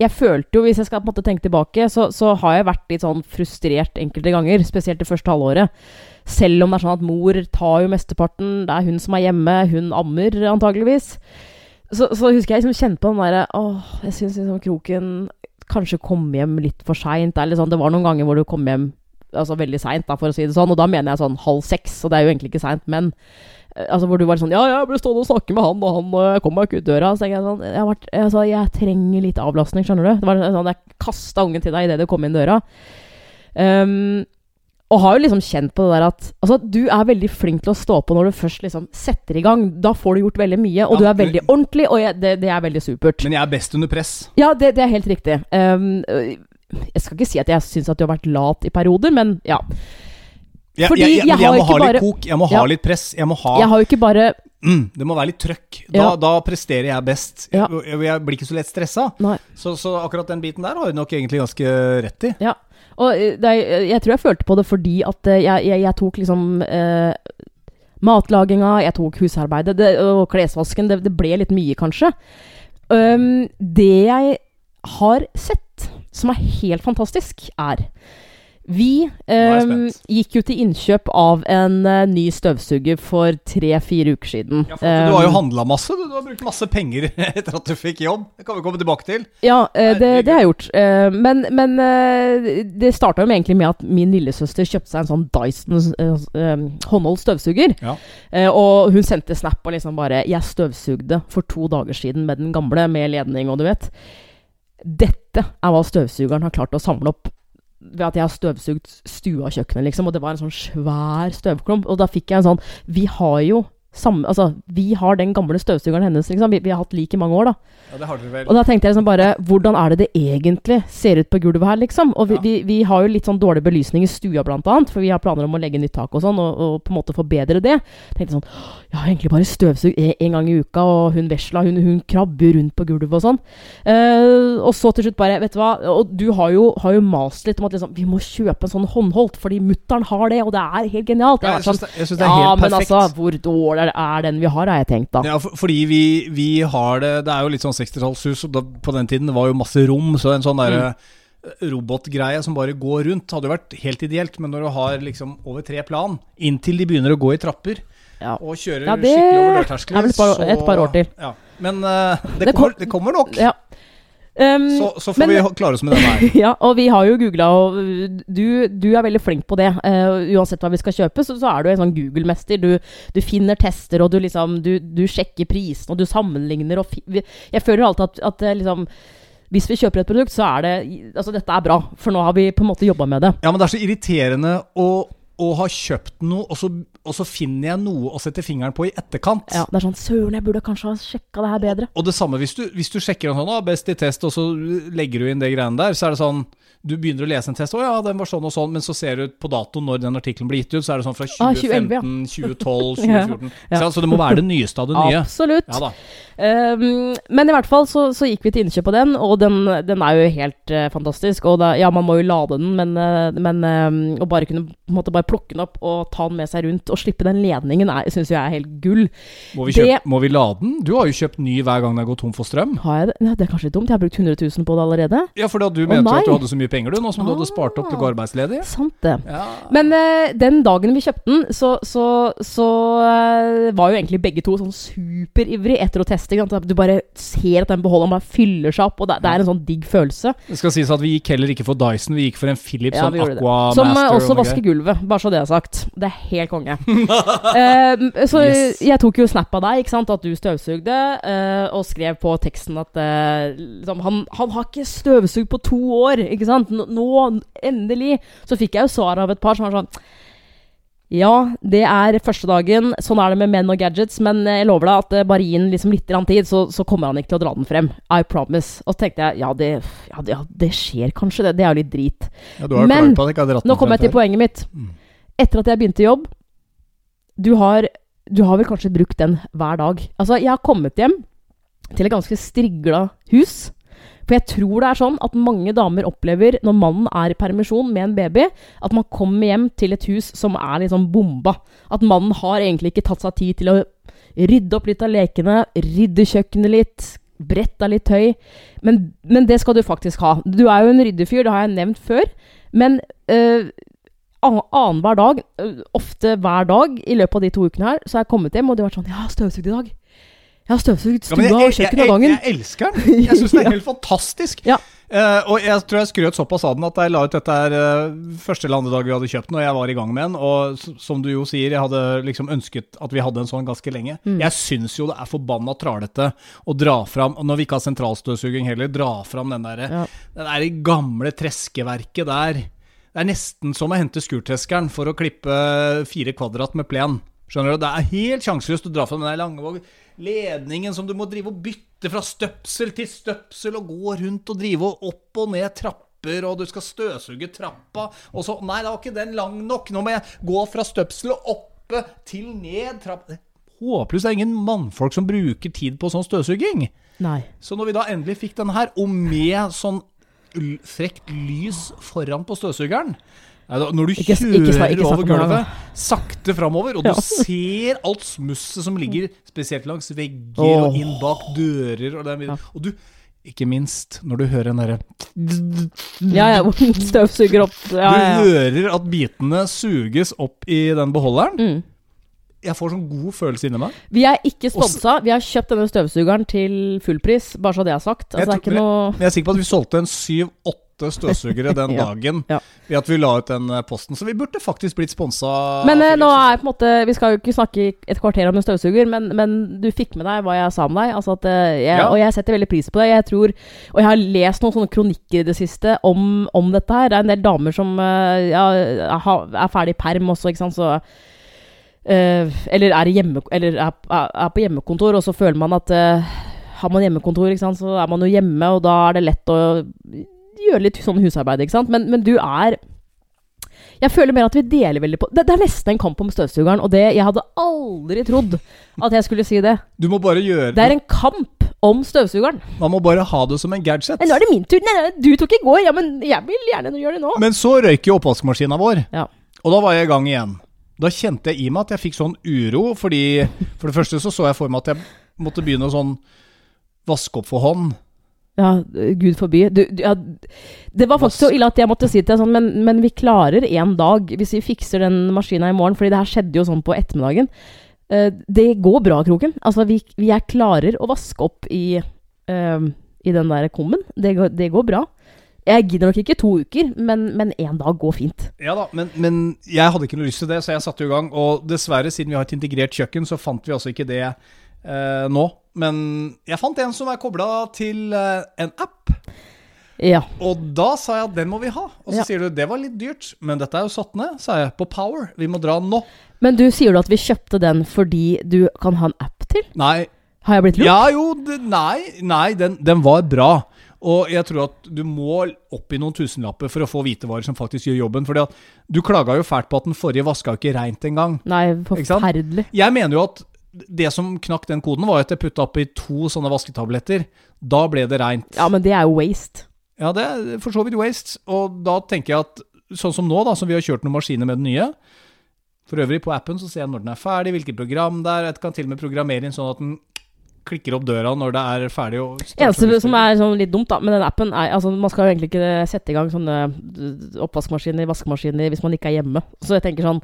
Jeg følte jo, hvis jeg skal på en måte tenke tilbake, så, så har jeg vært litt sånn frustrert enkelte ganger. Spesielt det første halvåret. Selv om det er sånn at mor tar jo mesteparten. Det er hun som er hjemme. Hun ammer, antageligvis. Så, så husker jeg liksom kjente på den derre Åh, jeg syns liksom Kroken kanskje kom hjem litt for seint. Sånn. det var noen ganger hvor du kom hjem altså veldig seint, for å si det sånn. Og da mener jeg sånn halv seks, og det er jo egentlig ikke seint, men eh, altså hvor du var sånn Ja, jeg ble stående og snakke med han, og han uh, kom meg ikke ut døra. Så jeg sånn Jeg, vært, altså, jeg trenger litt avlastning, skjønner du. Det var sånn Jeg kasta ungen til deg idet du kom inn døra. Um, og har jo liksom kjent på det der at Altså, du er veldig flink til å stå på når du først liksom setter i gang. Da får du gjort veldig mye, og Ja, du er veldig ordentlig, og jeg, det, det er veldig supert. Men jeg er best under press. Ja, det, det er helt riktig. Um, øh, jeg skal ikke si at jeg syns at du har vært lat i perioder, men ja. Fordi jeg, jeg, jeg jeg må ha litt kok, jeg må ha Ja. litt press. Jeg må ha Jeg har jo ikke bare mm, Det må være litt trøkk. Da, Ja. da presterer jeg best. Jeg, blir ikke så lett stressa. Så, så akkurat den biten der har du nok egentlig ganske rett i. Ja. Og det er, jeg tror jeg følte på det fordi at øh, jeg, jeg, jeg tok liksom eh, Matlaginga, jeg tok husarbeidet det, og klesvasken. Det, det ble litt mye, kanskje. Um, det jeg har sett, som er helt fantastisk, er Vi um, gikk jo til innkjøp av en uh, ny støvsuger for tre-fire uker siden. Ja, for du har jo Um, handla masse. Du, du har brukt masse penger etter at du fikk jobb. Det kan vi komme tilbake til. Ja, eh, det, det har jeg gjort. Eh, Men, men eh, det starta jo egentlig med at min lillesøster kjøpte seg en sånn Dyson eh, eh, håndholdt støvsuger. Ja. Eh, Og hun sendte snap og liksom bare 'Jeg støvsugde for to dager siden med den gamle, med ledning og du vet'. Dette er hva støvsugeren har klart å samle opp ved at jeg har støvsugd stua og kjøkkenet, liksom. Og det var en sånn svær støvklump. Og da fikk jeg en sånn Vi har jo samme Altså, vi har den gamle støvsugeren hennes, liksom. Vi, vi har hatt lik i mange år, da. Ja, det har dere vel. Og da tenkte jeg liksom bare Hvordan er det det egentlig ser ut på gulvet her, liksom? Og vi, Ja. vi, vi har jo litt sånn dårlig belysning i stua, blant annet, for vi har planer om å legge nytt tak og sånn, og, og på en måte forbedre det. Tenkte sånn Jeg har egentlig bare støvsugd en, en gang i uka, og hun vesla, hun, hun krabber rundt på gulvet og sånn. Uh, og så til slutt bare Vet du hva, og du har jo, har jo mast litt om at liksom Vi må kjøpe en sånn håndholdt, fordi mutter'n har det, og det er helt genialt. Ja, Jeg jeg syns sånn, det, det er ja, helt men perfekt. altså, hvor dårlig er den vi har, har jeg tenkt, da. Ja, for, fordi vi, vi har det Det er jo litt sånn 60-tallshus, og da, på den tiden var jo masse rom, så en sånn derre robotgreie som bare går rundt, hadde jo vært helt ideelt. Men når du har liksom over tre plan, inntil de begynner å gå i trapper Ja. og kjører Ja, det skikkelig over er dørterskelen så et par- år til. Ja. Men uh, det, Det kom- kommer, det kommer nok. Ja. Um, Så, så får men- vi klare oss med denne her. ja, og vi har jo googla, og du, du er veldig flink på det. Uh, uansett hva vi skal kjøpe, så, så er du en sånn Google-mester. Du, du finner tester, og du liksom Du, du sjekker prisen, og du sammenligner og Jeg føler alltid at, at eh, liksom hvis vi kjøper et produkt, så er det Altså, dette er bra, for nå har vi på en måte jobba med det. Ja, men det er så irriterende å, å ha kjøpt noe, og så, og så finner jeg noe å sette fingeren på i etterkant. Ja, det er sånn Søren, jeg burde kanskje ha sjekka det her bedre. Og det samme hvis du, hvis du sjekker en sånn, best i test, og så legger du inn det greiene der, så er det sånn Du begynner å lese en test, å ja, den var sånn og sånn, men så ser du på datoen når den artikkelen blir gitt ut, så er det sånn fra Ah, 2015, 2012, 2014 Ja. Så, altså, det må være det nyeste av det nye. Absolutt. Ja. Um, men i hvert fall så, så gikk vi til innkjøp av den, og den, den er jo helt uh, fantastisk. Og da, ja, man må jo lade den, men, uh, men um, å bare kunne måte bare plukke den opp og ta den med seg rundt og slippe den ledningen, syns jeg er helt gull. Må vi, Det- må vi lade den? Du har jo kjøpt ny hver gang det har gått tom for strøm. Har jeg det? Ja, det er kanskje litt dumt. Jeg har brukt 100 000 på det allerede. Ja, for da du Å, mente nei. at du hadde så mye penger, du, nå som du hadde spart opp til å gå Ah. arbeidsledig. Sant det. Ja. Men uh, den dagen vi kjøpte den, så, så, så uh, var jo egentlig begge to sånn superivrig etter å teste. Du bare ser at den beholderen bare fyller seg opp, og det, det er en sånn digg følelse. Det skal sies at vi gikk heller ikke for Dyson, vi gikk for en Philips Ja, sånn vi gjorde det. Som uh, også og vasker gulvet, bare så det er sagt. Det er helt konge. Eh, så Yes. jeg tok jo snap av deg, ikke sant, at du støvsugde, eh, og skrev på teksten at eh, liksom, han, han har ikke støvsugd på to år, ikke sant. Nå, nå, endelig. Så fikk jeg jo svar av et par som var sånn ja, det er første dagen. Sånn er det med menn og gadgets. Men jeg lover deg at eh, bare gi den liksom litt tid, så, så kommer han ikke til å dra den frem. I promise. Og så tenkte jeg ja, det, ja, det, ja, det skjer kanskje, det. Det er jo litt drit. Ja, Men, Nå kommer jeg til poenget mitt. Mm. Etter at jeg begynte jobb Du har, du har vel kanskje brukt den hver dag. Altså, jeg har kommet hjem til et ganske strigla hus. For jeg tror det er sånn at mange damer opplever, når mannen er i permisjon med en baby, at man kommer hjem til et hus som er liksom bomba. At mannen har egentlig ikke tatt seg tid til å rydde opp litt av lekene, rydde kjøkkenet litt, bretta litt tøy. Men, men det skal du faktisk ha. Du er jo en ryddefyr, det har jeg nevnt før. Men øh, an- annenhver dag, øh, ofte hver dag i løpet av de to ukene her, så har jeg kommet hjem, og det har vært sånn Ja, støvsugd i dag. Jeg har støvsugd stua ja, jeg, og jeg, kjøkkenet jeg, av gangen. jeg elsker den. Jeg syns det er helt fantastisk. Ja. Uh, og jeg tror jeg skrøt såpass av den at jeg la ut dette her uh, første eller andre dag vi hadde kjøpt den, og jeg var i gang med den. Og som du jo sier, jeg hadde liksom ønsket at vi hadde en sånn ganske lenge. Mm. Jeg syns jo det er forbanna tralete å dra fram, når vi ikke har sentralstøvsuging heller, dra fram den derre Ja. der gamle treskeverket der. Det er nesten som å hente skurtreskeren for å klippe fire kvadrat med plen. Skjønner du? Det er helt sjanseløst å dra fram den der lange ledningen som du må drive og bytte fra støpsel til støpsel og gå rundt og drive og opp og ned trapper, og du skal støvsuge trappa, og så Nei, da var ikke den lang nok. Nå må jeg gå fra støpselet oppe til ned trappa. Håpløst. Det er ingen mannfolk som bruker tid på sånn støvsuging. Nei. Så når vi da endelig fikk den her, og med sånn frekt lys foran på støvsugeren Nei, da- Når du Ikke- kjører ikke ikke over gulvet, sakte framover, og du ser alt smusset som ligger spesielt langs vegger oh. og inn bak dører og, Ja. og du ikke minst når du hører den derre Ja, ja, støvsuger opp ja, Du ja, ja. hører at bitene suges opp i den beholderen. Mm. Jeg får sånn god følelse inni meg. Vi er ikke sponsa. Vi har kjøpt denne støvsugeren til fullpris, bare så det er sagt. Jeg Altså, det er tror- ikke noe jeg er sikker på at vi solgte en syv-åtte støvsugere den dagen ja. ved at vi la ut den eh, posten. Så vi burde faktisk blitt sponsa. Men eh, nå er er på en måte Vi skal jo ikke snakke i et kvarter om en støvsuger, men, men du fikk med deg hva jeg sa om deg. Altså at, eh, jeg, Ja. Og jeg setter veldig pris på det. Jeg tror Og jeg har lest noen sånne kronikker i det siste om, om dette her. Det er en del damer som eh, ja, er er ferdig i perm også, ikke sant. Så Uh, Eller, er, hjemme, eller er, er, på hjemmekontor, og så føler man at uh, Har man hjemmekontor, så er man jo hjemme, og da er det lett å gjøre litt sånn husarbeid, ikke sant. Men, men du er jeg føler mer at vi deler veldig på Det, det er nesten en kamp om støvsugeren, og det Jeg hadde aldri trodd at jeg skulle si det. Du må bare gjøre Det er en kamp om støvsugeren. Man må bare ha det som en gadget. Men nå er det min tur. Nei, nei, du tok i går. Ja, men jeg vil gjerne gjøre det nå. Men så røyk jo oppvaskmaskina vår, Ja. og da var jeg i gang igjen. Da kjente jeg i meg at jeg fikk sånn uro, fordi for det første så så jeg for meg at jeg måtte begynne å sånn vaske opp for hånd. Ja, gud forby. Du, du, ja, det var faktisk så ille at jeg måtte si til deg sånn, men, men vi klarer en dag hvis vi fikser den maskina i morgen. Fordi det her skjedde jo sånn på ettermiddagen. Uh, det går bra, Kroken. Altså, vi, vi er klarer å vaske opp i, uh, i den der kummen. Det, går- det går bra. Jeg gidder nok ikke to uker, men én dag går fint. Ja da, men, men jeg hadde ikke noe lyst til det, så jeg satte i gang. Og dessverre, siden vi har et integrert kjøkken, så fant vi altså ikke det uh, nå. Men jeg fant en som er kobla til eh, en app. Ja. Og da sa jeg at den må vi ha. Og så Ja. sier du det var litt dyrt, men dette er jo satt ned, sa jeg. På Power. Vi må dra nå. Men du sier du at vi kjøpte den fordi du kan ha en app til? Nei. Har jeg blitt lurt? Ja, jo, det, nei, nei den, den var bra. Og jeg tror at du må opp i noen tusenlapper for å få hvitevarer som faktisk gjør jobben. Fordi at du klaga jo fælt på at den forrige vaska ikke reint engang. Nei, forferdelig. Jeg mener jo at det som knakk den koden, var at jeg putta oppi to sånne vasketabletter. Da ble det reint. Ja, men det er jo waste. Ja, det er for så vidt waste. Og da tenker jeg at sånn som nå, da, som vi har kjørt noen maskiner med den nye For øvrig, på appen så ser jeg når den er ferdig, hvilket program det er. Jeg kan til og med programmere inn sånn at den klikker opp døra når det er ferdig. Eneste som er sånn litt dumt da med den appen, er altså man skal jo egentlig ikke sette i gang sånne oppvaskmaskiner, vaskemaskiner, hvis man ikke er hjemme. Så jeg tenker sånn,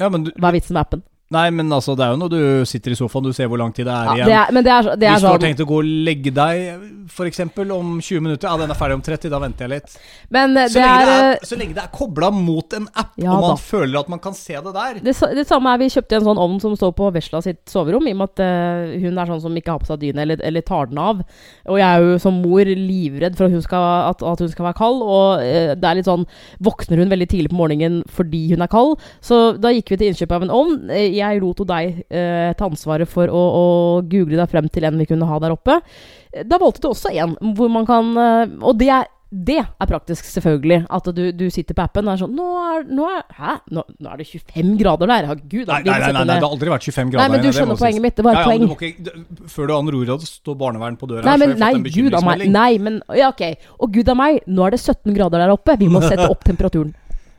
Ja, men du, hva er vitsen med appen? Nei, men altså, det er jo når du sitter i sofaen, du ser hvor lang tid det er Ja, igjen. det er, men det er, det er Hvis du har sånn tenkt å gå og legge deg f.eks. om 20 minutter, ja, den er ferdig om 30, da venter jeg litt. Men det Så, lenge, er, det eh, er, så lenge det er kobla mot en app, Ja og man da. føler at man kan se det der det, det samme er vi kjøpte en sånn ovn som står på Vesla sitt soverom, i og med at uh, hun er sånn som ikke har på seg dyne eller, eller tar den av. Og jeg er jo som mor livredd for at hun skal, at, at hun skal være kald, og uh, det er litt sånn Våkner hun veldig tidlig på morgenen fordi hun er kald? Så da gikk vi til innkjøp av en ovn. Eh, Jeg lot jo deg eh, ta ansvaret for å, å google deg frem til en vi kunne ha der oppe. Da valgte du også en hvor man kan eh, Og det er det er praktisk, selvfølgelig. At du, du sitter på appen og er sånn Nå er, nå er, hæ? Nå, nå er det 25 grader der. Ja, Gud, Nei, nei, nei, nei, det har aldri vært 25 grader. Nei, men du skjønner poenget mitt. Det var et ja, ja, poeng. du ikke, før du aner ordet, så står barnevern på døra. Nei, men nei, fått en gud a meg. bekymringsmelding. Nei, men Ja, ok. Og gud a meg, nå er det 17 grader der oppe. Vi må sette opp temperaturen.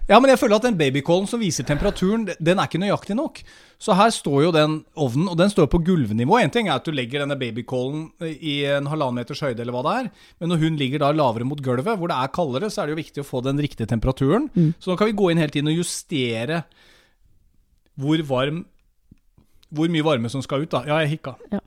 Ja, men jeg føler at den babycallen som viser temperaturen, den er ikke nøyaktig nok. Så her står jo den ovnen, og den står på gulvnivå. En ting er at du legger denne babycallen i en halvannen meters høyde, eller hva det er. Men når hun ligger da lavere mot gulvet, hvor det er kaldere, så er det jo viktig å få den riktige temperaturen. Mm. Så nå kan vi gå inn hele tiden og justere hvor varm Hvor mye varme som skal ut, da. Ja, jeg hikka. Ja.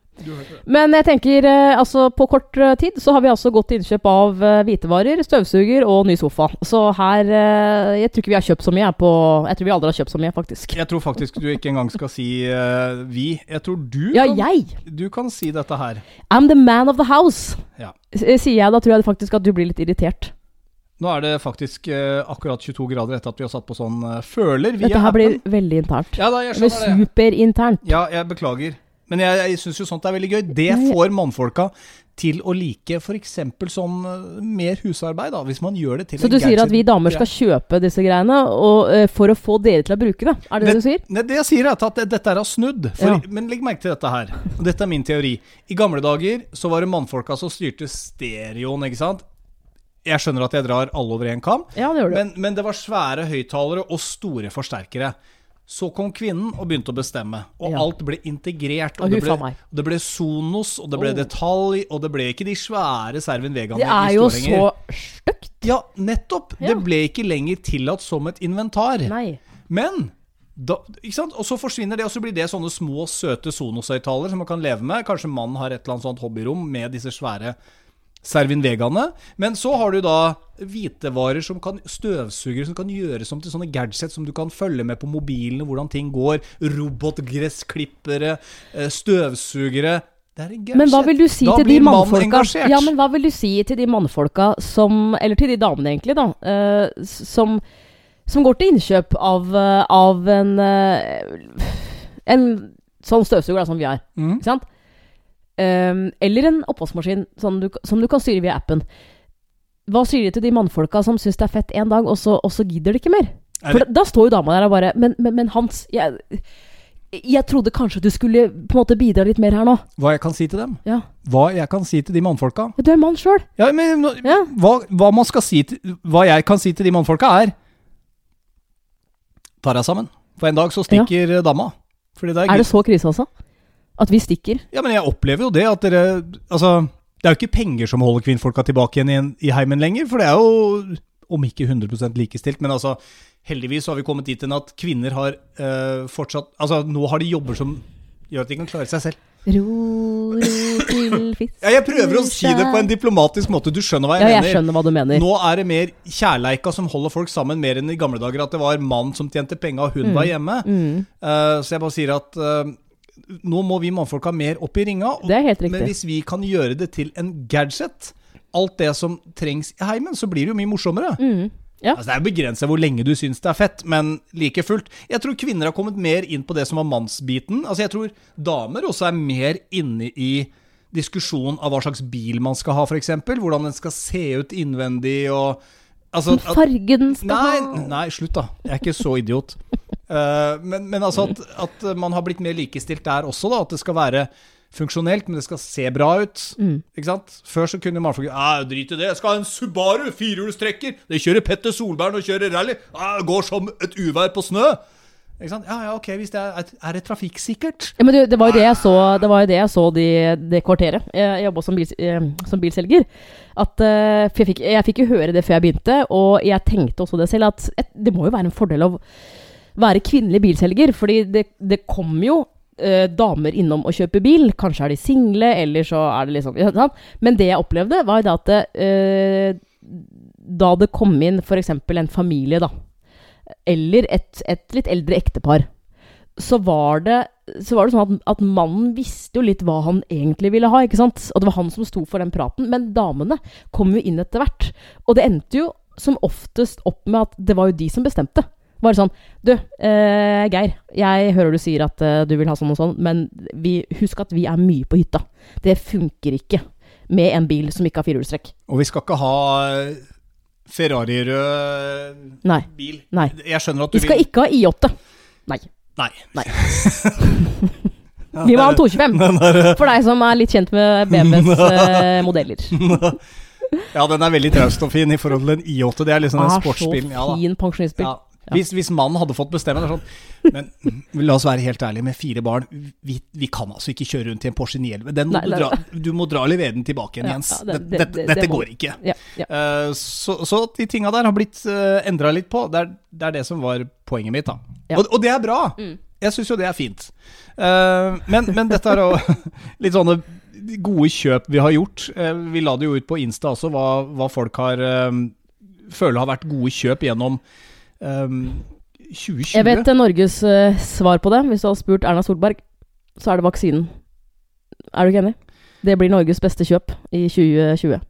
Men jeg tenker, eh, altså på kort eh, tid så har vi altså gått til innkjøp av eh, hvitevarer, støvsuger og ny sofa. Så her Jeg tror ikke vi har kjøpt så mye på Jeg tror vi aldri har kjøpt så mye, faktisk. Jeg tror faktisk du ikke engang skal si uh, vi. Jeg tror du, Ja, kan, jeg! du kan si dette her. I'm the man of the house. Ja. Sier jeg, da tror jeg faktisk at du blir litt irritert. Nå er det faktisk eh, akkurat 22 grader etter at vi har satt på sånn eh, føler Vi Dette her blir veldig internt. Ja da, jeg skjønner det. superinternt. Ja, jeg beklager. Men jeg, jeg syns jo sånt er veldig gøy. Det får mannfolka til å like f.eks. sånn eh, mer husarbeid, da, hvis man gjør det til Så du sier at vi damer skal kjøpe disse greiene og, uh, for å få dere til å bruke det? Er det det du sier? Nei, det jeg sier er at dette er snudd. For, Ja. Men legg merke til dette her. Dette er min teori. I gamle dager så var det mannfolka som styrte stereoen, ikke sant. Jeg skjønner at jeg drar alle over én kam, Ja, det men, men det var svære høyttalere og store forsterkere. Så kom kvinnen og begynte å bestemme, og Ja. alt ble integrert. Og, Og det ble, det ble Sonos, og det ble Oh. detalj, og det ble ikke de svære Servin Vegaene Det er jo så stygt. Ja, nettopp! Ja. Det ble ikke lenger tillatt som et inventar. Nei. Men da? Og så forsvinner det, og så blir det sånne små, søte Sonos-høyttalere som man kan leve med. Kanskje mannen har et eller annet sånt hobbyrom med disse svære Servin Vegaene. Men så har du da hvitevarer som kan støvsugere som kan gjøres om til sånne gadgets som du kan følge med på mobilene, hvordan ting går. Robotgressklippere, eh, støvsugere. Er. Men hva vil du si da til de mannfolka. Ja, men hva vil du si til de mannfolka som Eller til de damene, egentlig, da. Uh, som som går til innkjøp av, uh, av en uh, En sånn støvsuger da, som vi er. Mm. Ikke sant? Ehm, eller en oppvaskmaskin som du, som du kan styre via appen. Hva sier de til de mannfolka som syns det er fett én dag, og så, og så gidder de ikke mer? Er For da, da står jo dama der og bare Men, men, men Hans, jeg, jeg trodde kanskje du skulle på en måte bidra litt mer her nå. Hva jeg kan si til dem? Ja. Hva jeg kan si til de mannfolka? Du er mann sjøl. Ja, men nå- Ja. hva, hva man skal si til Hva jeg kan si til de mannfolka, er Ta deg sammen. For en dag så stikker dama. Fordi det er, Er det så krise, altså? At vi stikker? Ja, men jeg opplever jo det at dere Altså, det er jo ikke penger som holder kvinnfolka tilbake igjen i, i heimen lenger, for det er jo om ikke 100 likestilt, men altså Heldigvis så har vi kommet dit hen at kvinner har øh, fortsatt Altså, nå har de jobber som gjør at de kan klare seg selv. Ro, ro til fisk Ja, jeg prøver å si det på en diplomatisk måte, du skjønner hva jeg, Ja, jeg mener. skjønner hva du mener. Nå er det mer kjærleika som holder folk sammen, mer enn i gamle dager at det var mann som tjente penga og hun var hjemme. Mm, Uh, så jeg bare sier at eh, nå må vi mannfolka mer opp i ringa. og- det er helt riktig. Men hvis vi kan gjøre det til en gadget, alt det som trengs i heimen, så blir det jo mye morsommere. Mm. Ja. Altså, det er begrensa hvor lenge du syns det er fett, men like fullt. Jeg tror kvinner har kommet mer inn på det som var mannsbiten. Altså, jeg tror damer også er mer inne i diskusjonen av hva slags bil man skal ha, f.eks. Hvordan den skal se ut innvendig og altså, at, fargen skal Nei, ha nei, slutt da. Jeg er ikke så idiot. Uh, men, men altså at, at man har blitt mer likestilt der også, da. At det skal være funksjonelt, men det skal se bra ut. Mm. Ikke sant? Før så kunne mannfolk Drit i det, jeg skal ha en Subaru firehjulstrekker! Det kjører Petter Solberg og kjører rally! Går som et uvær på snø! Ja, ja, ok, hvis det er, er det trafikksikkert? Ja, men det var jo det jeg så Det var jo det jeg så de, det kvarteret. Jeg jobba som, bil, eh, som bilselger. At, eh, jeg fikk, jeg fikk jo høre det før jeg begynte, og jeg tenkte også det selv, at et, det må jo være en fordel å være kvinnelig bilselger, fordi det, det kommer jo eh, damer innom og kjøper bil. Kanskje er de single, eller så er det liksom ja, sant? Men det jeg opplevde, var jo det at eh, da det kom inn f.eks. en familie, da, eller et, et litt eldre ektepar, så var det, så var det sånn at, at mannen visste jo litt hva han egentlig ville ha, ikke sant? Og det var han som sto for den praten. Men damene kom jo inn etter hvert. Og det endte jo som oftest opp med at det var jo de som bestemte. Bare sånn Du, eh, Geir. Jeg hører du sier at eh, du vil ha sånn og sånn, men vi, husk at vi er mye på hytta. Det funker ikke med en bil som ikke har firehjulstrekk. Og vi skal ikke ha Ferrari-rød Nei. bil. Nei. Jeg skjønner at du Vi skal vil ikke ha I8. Nei. Nei. Vi må ha en 225. For deg som er litt kjent med BMWs eh, modeller. Ja, den er veldig traust og fin i forhold til en I8. Det er liksom den Ah, så sportsbilen. Ja, da. fin pensjonistbil. Ja. Hvis, hvis mannen hadde fått bestemme sånn Men la oss være helt ærlige, med fire barn Vi, vi kan altså ikke kjøre rundt i en Porsche 911. Må du, dra, du må dra levere den tilbake igjen, Jens. det- det- det- dette det går ikke. Eh, så, så de tinga der har blitt uh, endra litt på. Er, det er det som var poenget mitt. Og, og det er bra. Mm. Jeg syns jo det er fint. Uh, men, men dette er jo litt sånne gode kjøp vi har gjort. Uh, vi la det jo ut på Insta også, hva, hva folk har uh, føler har vært gode kjøp gjennom eh, 2020. Jeg vet eh, Norges uh, svar på det. Hvis du hadde spurt Erna Solberg, så er det vaksinen. Er du ikke enig? Det blir Norges beste kjøp i 2020.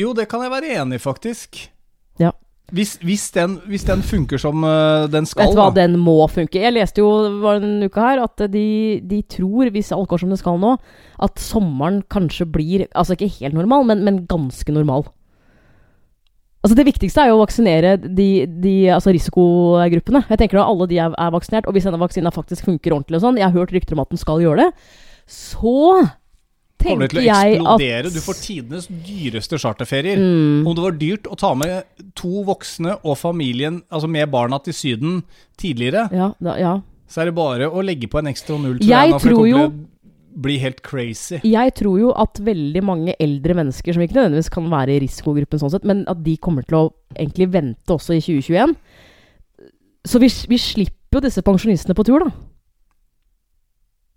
Jo, det kan jeg være enig i, faktisk. Ja. Hvis, hvis, den, hvis den funker som eh, den skal, Vet du hva, da. den må funke. Jeg leste jo var en uke her at de, de tror, hvis alt går som det skal nå, at sommeren kanskje blir Altså ikke helt normal, men, men ganske normal. Altså Det viktigste er jo å vaksinere de, de altså risikogruppene. Jeg tenker da alle de er, er vaksinert, og hvis denne vaksina faktisk funker ordentlig og sånn Jeg har hørt rykter om at den skal gjøre det. Så kommer det tenker til å jeg eksplodere. at Du får tidenes dyreste charterferier. mm, Om det var dyrt å ta med to voksne og familien, altså med barna til Syden tidligere, ja, da, ja. så er det bare å legge på en ekstra null. Jeg Jeg tror jo- bli helt crazy. Jeg tror jo at veldig mange eldre mennesker, som ikke nødvendigvis kan være i risikogruppen sånn sett, men at de kommer til å egentlig vente også i 2021. Så vi, vi slipper jo disse pensjonistene på tur, da.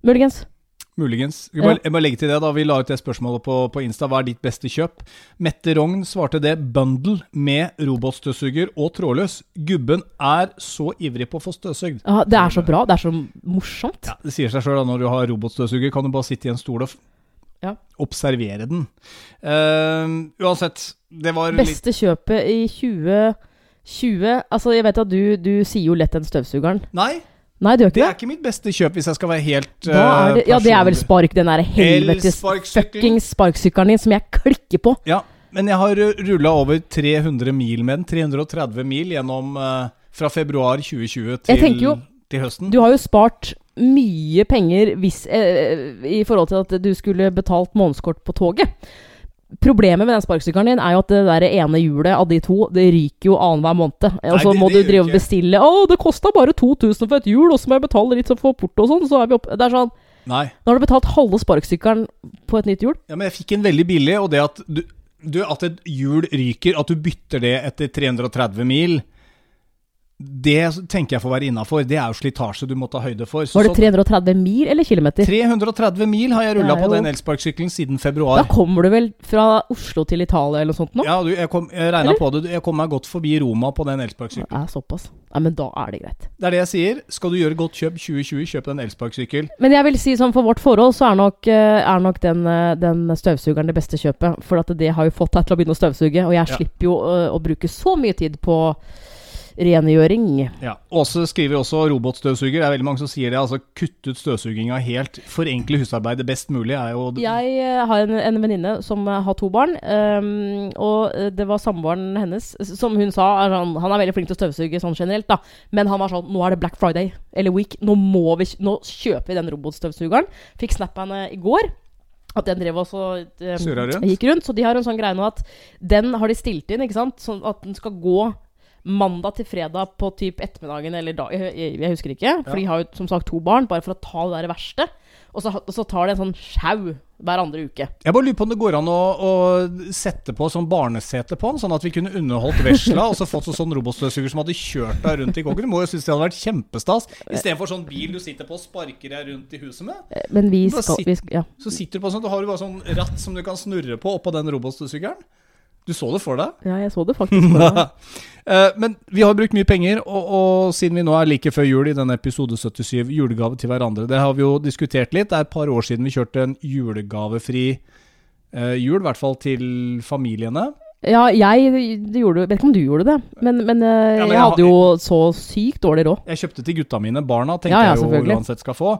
Muligens. Muligens. Jeg Ja. må, jeg må legge til det da, Vi la ut det spørsmålet på, på Insta. Hva er ditt beste kjøp? Mette Rogn svarte det. Bundle med robotstøvsuger og trådløs. Gubben er så ivrig på å få støvsugd. Ja, det er så bra. Det er så morsomt. Ja, Det sier seg sjøl når du har robotstøvsuger, kan du bare sitte i en stol og Ja. observere den. Uh, uansett, det var litt Beste kjøpet i 20 20 Altså, jeg vet at du, du sier jo lett den støvsugeren. Nei, Nei, du gjør det er det? ikke mitt beste kjøp, hvis jeg skal være helt uh, det, eh, ja, det er vel spark, den der helvetes fucking fuckings sparkesykkelen din som jeg klikker på. Ja, men jeg har rulla over 300 mil med den. 330 mil gjennom uh, fra februar 2020 til, jo- til høsten. Du har jo spart mye penger hvis, uh, i forhold til at du skulle betalt månedskort på toget. Problemet med den sparkesykkelen din er jo at det der ene hjulet av de to Det ryker jo annenhver måned. Og så må du drive og bestille 'Å, det kosta bare 2000 for et hjul, og så må jeg betale litt for porto og sånn', så er vi oppe Det er sånn Nei. Nå har du betalt halve sparkesykkelen på et nytt hjul. Ja, men jeg fikk en veldig billig, og det at du, du, at et hjul ryker, at du bytter det etter 330 mil det tenker jeg får være innafor. Det er jo slitasje du må ta høyde for. Så, Var det 330 mil eller kilometer? 330 mil har jeg rulla på den elsparkesykkelen siden februar. Da kommer du vel fra Oslo til Italia eller noe sånt nå? Ja, du, jeg, kom, jeg regna på det. Jeg kom meg godt forbi Roma på den Det elsparkesykkelen. er såpass. Nei, men da er det greit. Det er det jeg sier. Skal du gjøre godt kjøp 2020, kjøp en elsparkesykkel. Men jeg vil si sånn for vårt forhold så er nok, eh, er nok den, eh, den støvsugeren det beste kjøpet. For at det har jo fått deg til å begynne å støvsuge, og jeg Ja. slipper jo å, å bruke så mye tid på rengjøring. Ja. Åse skriver også robotstøvsuger. Det er veldig mange som sier det. Altså kutt ut støvsuginga helt. Forenkle husarbeidet best mulig er jo Jeg eh, har en, en venninne som eh, har to barn, um, og eh, det var samboeren hennes Som hun sa, er han, han er veldig flink til å støvsuge sånn generelt, da. Men han var sånn Nå er det Black Friday eller Week. Nå, må vi, nå kjøper vi den robotstøvsugeren. Fikk snap henne i går. At den drev også um, rundt? gikk rundt. Så de har en sånn greie nå at den har de stilt inn, ikke sant? Sånn at den skal gå mandag til fredag på typ ettermiddagen eller dag Jeg, jeg, husker ikke. For de har jo som sagt to barn, bare for å ta det der verste. Og så, og så tar det en sånn sjau hver andre uke. Jeg bare lurer på om det går an å, å sette på sånn barnesete på den, sånn at vi kunne underholdt vesla og så fått sånn robotstøvsuger som hadde kjørt deg rundt i kåken. Du må jo synes det hadde vært kjempestas. Istedenfor sånn bil du sitter på og sparker deg rundt i huset med. Eh, Men vi skal, sitter, vi skal Ja. Så sitter du på sånn, du har du bare sånn ratt som du kan snurre på oppå den robotstøvsugeren. Du så det for deg? ja, jeg så det faktisk. for deg. Eh, Men vi har brukt mye penger, og, og siden vi nå er like før jul i denne episode 77, julegave til hverandre, det har vi jo diskutert litt. Det er et par år siden vi kjørte en julegavefri eh, jul, i hvert fall til familiene. Ja, jeg det gjorde Vet ikke om du gjorde det, men, men, eh, Ja, men jeg jeg hadde jo så sykt dårlig råd. Jeg kjøpte til gutta mine. Barna tenkte Ja, ja, jeg jo uansett skal få.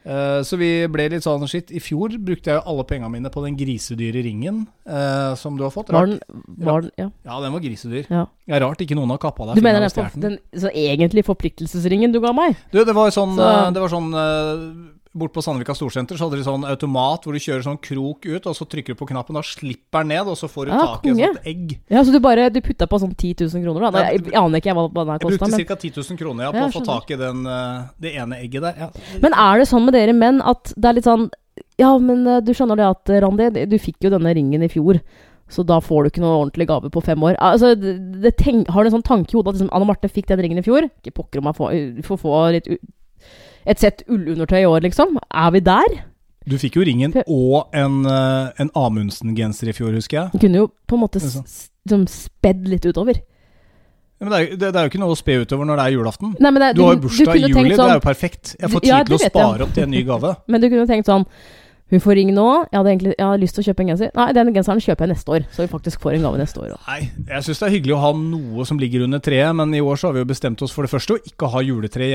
Eh, så vi ble litt sånn shit. I fjor brukte jeg jo alle pengene mine på den grisedyre ringen uh, som du har fått. Var den, var den Ja. Ja, den var grisedyr. ja. Det er rart ikke noen har kappa deg. Du mener den, den. den så egentlig forpliktelsesringen du ga meg? Du, det var sånn, Så- eh, det var sånn eh, Bort på Sandvika Storsenter så hadde de sånn automat hvor du kjører sånn krok ut, og så trykker du på knappen, da slipper den ned, og så får du Ja, tak i et sånt egg. Ja, Så du bare du putta på sånn 10 000 kroner, da? Jeg, jeg aner ikke hva, hva den her Jeg brukte men ca. 10 000 kroner ja, på å få tak i den, eh, det ene egget der. Ja. Men er det sånn med dere menn at det er litt sånn Ja, men eh, du skjønner det at, eh, Randi, du fikk jo denne ringen i fjor. Så da får du ikke noe ordentlig gave på fem år. Altså, det, det tenk, Har du en sånn tanke i hodet at liksom, Anne Marte fikk den ringen i fjor? Ikke pokker om jeg får, får få litt, et sett ullundertøy i år, liksom. Er vi der? Du fikk jo ringen og en, eh, en Amundsen-genser i fjor, husker jeg. Du kunne jo på en måte liksom spedd litt utover. Ja, Men det er, det, det er jo ikke noe å spe utover når det er julaften. Nei, men det, Du har jo bursdag i juli, sånn, det sånn- er jo perfekt. Jeg får tid Ja, til å spare jeg. opp til en ny gave. Men du kunne tenkt sånn Hun får ring nå. Jeg hadde egentlig jeg hadde lyst til å kjøpe en genser. Nei, den genseren kjøper jeg neste år. Så vi faktisk får en gave neste år. også. Nei, jeg syns det er hyggelig å ha noe som ligger under treet, men i år så har vi jo bestemt oss for det første å ikke ha juletre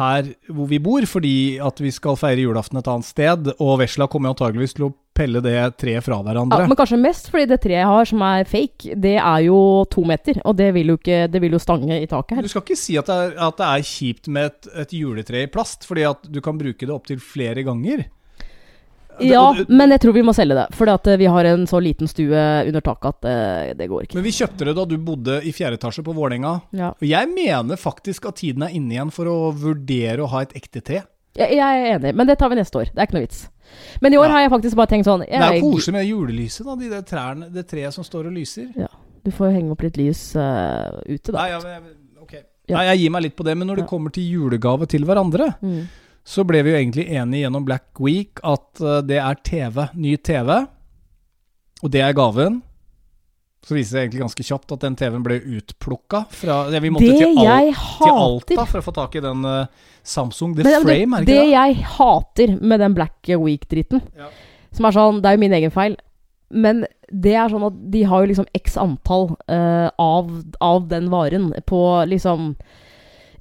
her hvor vi bor, fordi at vi skal feire julaften et annet sted, og vesla kommer antageligvis til å pelle det treet fra hverandre. Ja, men kanskje mest fordi det treet jeg har, som er fake, det er jo to meter. Og det vil jo ikke Det vil jo stange i taket her. Du skal ikke si at det er, at det er kjipt med et, et juletre i plast, fordi at du kan bruke det opptil flere ganger. Ja, men jeg tror vi må selge det. At eh, vi har en så liten stue under taket at eh, det går ikke. Men vi kjøpte det da du bodde i fjerde etasje på Vålerenga. Ja. Og jeg mener faktisk at tiden er inne igjen for å vurdere å ha et ekte tre. Jeg, jeg er enig, men det tar vi neste år. Det er ikke noe vits. Men i år Ja. har jeg faktisk bare tenkt sånn jeg, Det er jo koselig med julelyset, da. De der trærne, det treet som står og lyser. Du får henge opp litt lys uh, ute, da. Nei, ja, men, okay. Ja. Nei, jeg gir meg litt på det, men når det kommer til julegave til hverandre, Mm. Så ble vi jo egentlig enige gjennom Black Week at eh, det er TV, ny TV, og det er gaven. Så viser det egentlig ganske kjapt at den TV-en ble utplukka fra ja, Vi måtte Det til, Al til Alta for å få tak i den uh, Samsung The Men Frame, er det det ikke det? jeg hater med den Black Week-dritten, Ja. som er sånn Det er jo min egen feil, men det er sånn at de har jo liksom x antall uh, av, av den varen på liksom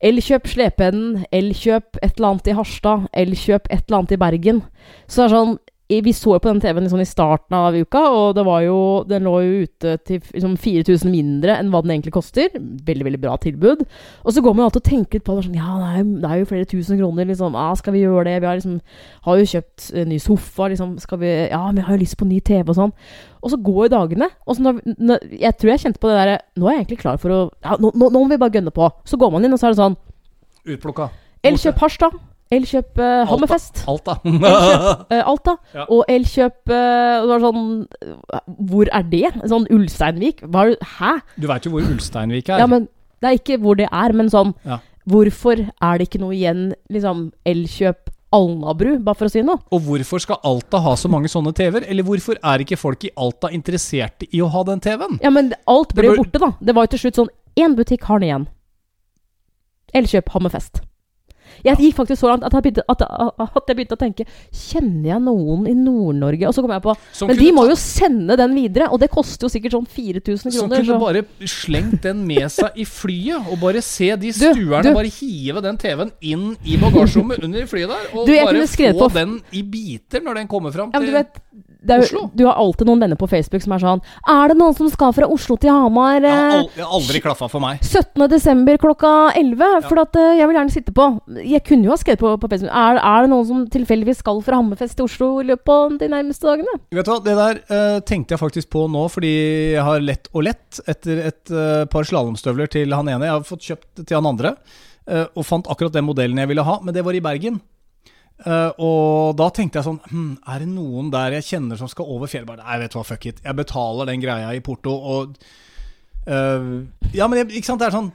Elkjøp Slepeenden, Elkjøp et eller annet i Harstad, Elkjøp et eller annet i Bergen. Så det er sånn Vi så jo på den TV-en liksom i starten av uka, og det var jo, den lå jo ute til liksom 4000 mindre enn hva den egentlig koster. Veldig veldig bra tilbud. Og så går man jo alltid og tenker litt på det. Sånn, ja, det er, jo- det er jo flere tusen kroner. liksom, Ja, Skal vi gjøre det? Vi har, liksom, har jo kjøpt uh, ny sofa. liksom, skal vi, Ja, vi har jo lyst på ny TV og sånn. Og så går jo dagene. Og så når, når, jeg tror jeg kjente på det derre Nå er jeg egentlig klar for å ja, nå, nå, nå må vi bare gønne på. Så går man inn, og så er det sånn Utplukka. Elkjøp Harstad. Elkjøp uh, Hammerfest. Alta. Elkjøp uh, Alta. Ja. Og Elkjøp uh, var sånn Hvor er det? Sånn Ulsteinvik? Hva er Hæ? Du veit jo hvor Ulsteinvik er. Ja, men Det er ikke hvor det er, men sånn Ja. Hvorfor er det ikke noe igjen, liksom Elkjøp Alnabru, bare for å si noe? Og hvorfor skal Alta ha så mange sånne TV-er? Eller hvorfor er ikke folk i Alta interesserte i å ha den TV-en? Ja, men alt ble jo bør- borte, da. Det var jo til slutt sånn Én butikk har den igjen. Elkjøp Hammerfest. Jeg gikk faktisk så langt at jeg begynte, at, at jeg begynte å tenke Kjenner jeg noen i Nord-Norge? Og så kom jeg på Som Men de må jo sende den videre, og det koster jo sikkert sånn 4000 Som kroner. kunne Så. bare slengt den med seg i flyet, og bare se de stuerne du. bare hive den TV-en inn i bagasjerommet under flyet der, og Du, bare få på- den i biter når den kommer fram Ja, men til du vet er Oslo. Du har alltid noen venner på Facebook som er sånn Er det noen som skal fra Oslo til Hamar Det har eh, har aldri klaffa for meg. 17. desember klokka 11? For at eh, jeg vil gjerne sitte på. Jeg kunne jo ha skrevet på, på Facebook er, er det noen som tilfeldigvis skal fra Hammerfest til Oslo i løpet av de nærmeste dagene? Vet du hva, Det der uh, tenkte jeg faktisk på nå, fordi jeg har lett og lett etter et uh, par slalåmstøvler til han ene. Jeg har fått kjøpt til han andre, og fant akkurat den modellen jeg ville ha, men det var i Bergen. Eh, og da tenkte jeg sånn hm, Er det noen der jeg kjenner som skal over fjellet? Nei, vet du hva, fuck it. Jeg betaler den greia i porto, og uh, Ja, men jeg, ikke sant, det er sånn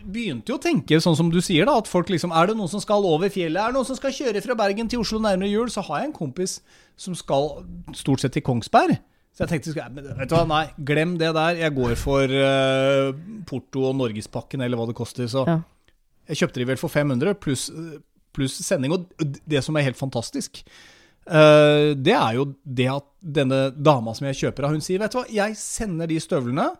Begynte jo å tenke sånn som du sier, da. At folk liksom Er det noen som skal over fjellet? Er det noen som skal kjøre fra Bergen til Oslo nærmere jul? Så har jeg en kompis som skal stort sett til Kongsberg. Så jeg tenkte vet du hva, nei, glem det der. Jeg går for uh, Porto og Norgespakken, eller hva det koster. Så Ja. jeg kjøpte de vel for 500 pluss pluss sending. Og det som er helt fantastisk, uh, det er jo det at denne dama som jeg kjøper av, hun sier Vet du hva, jeg sender de støvlene.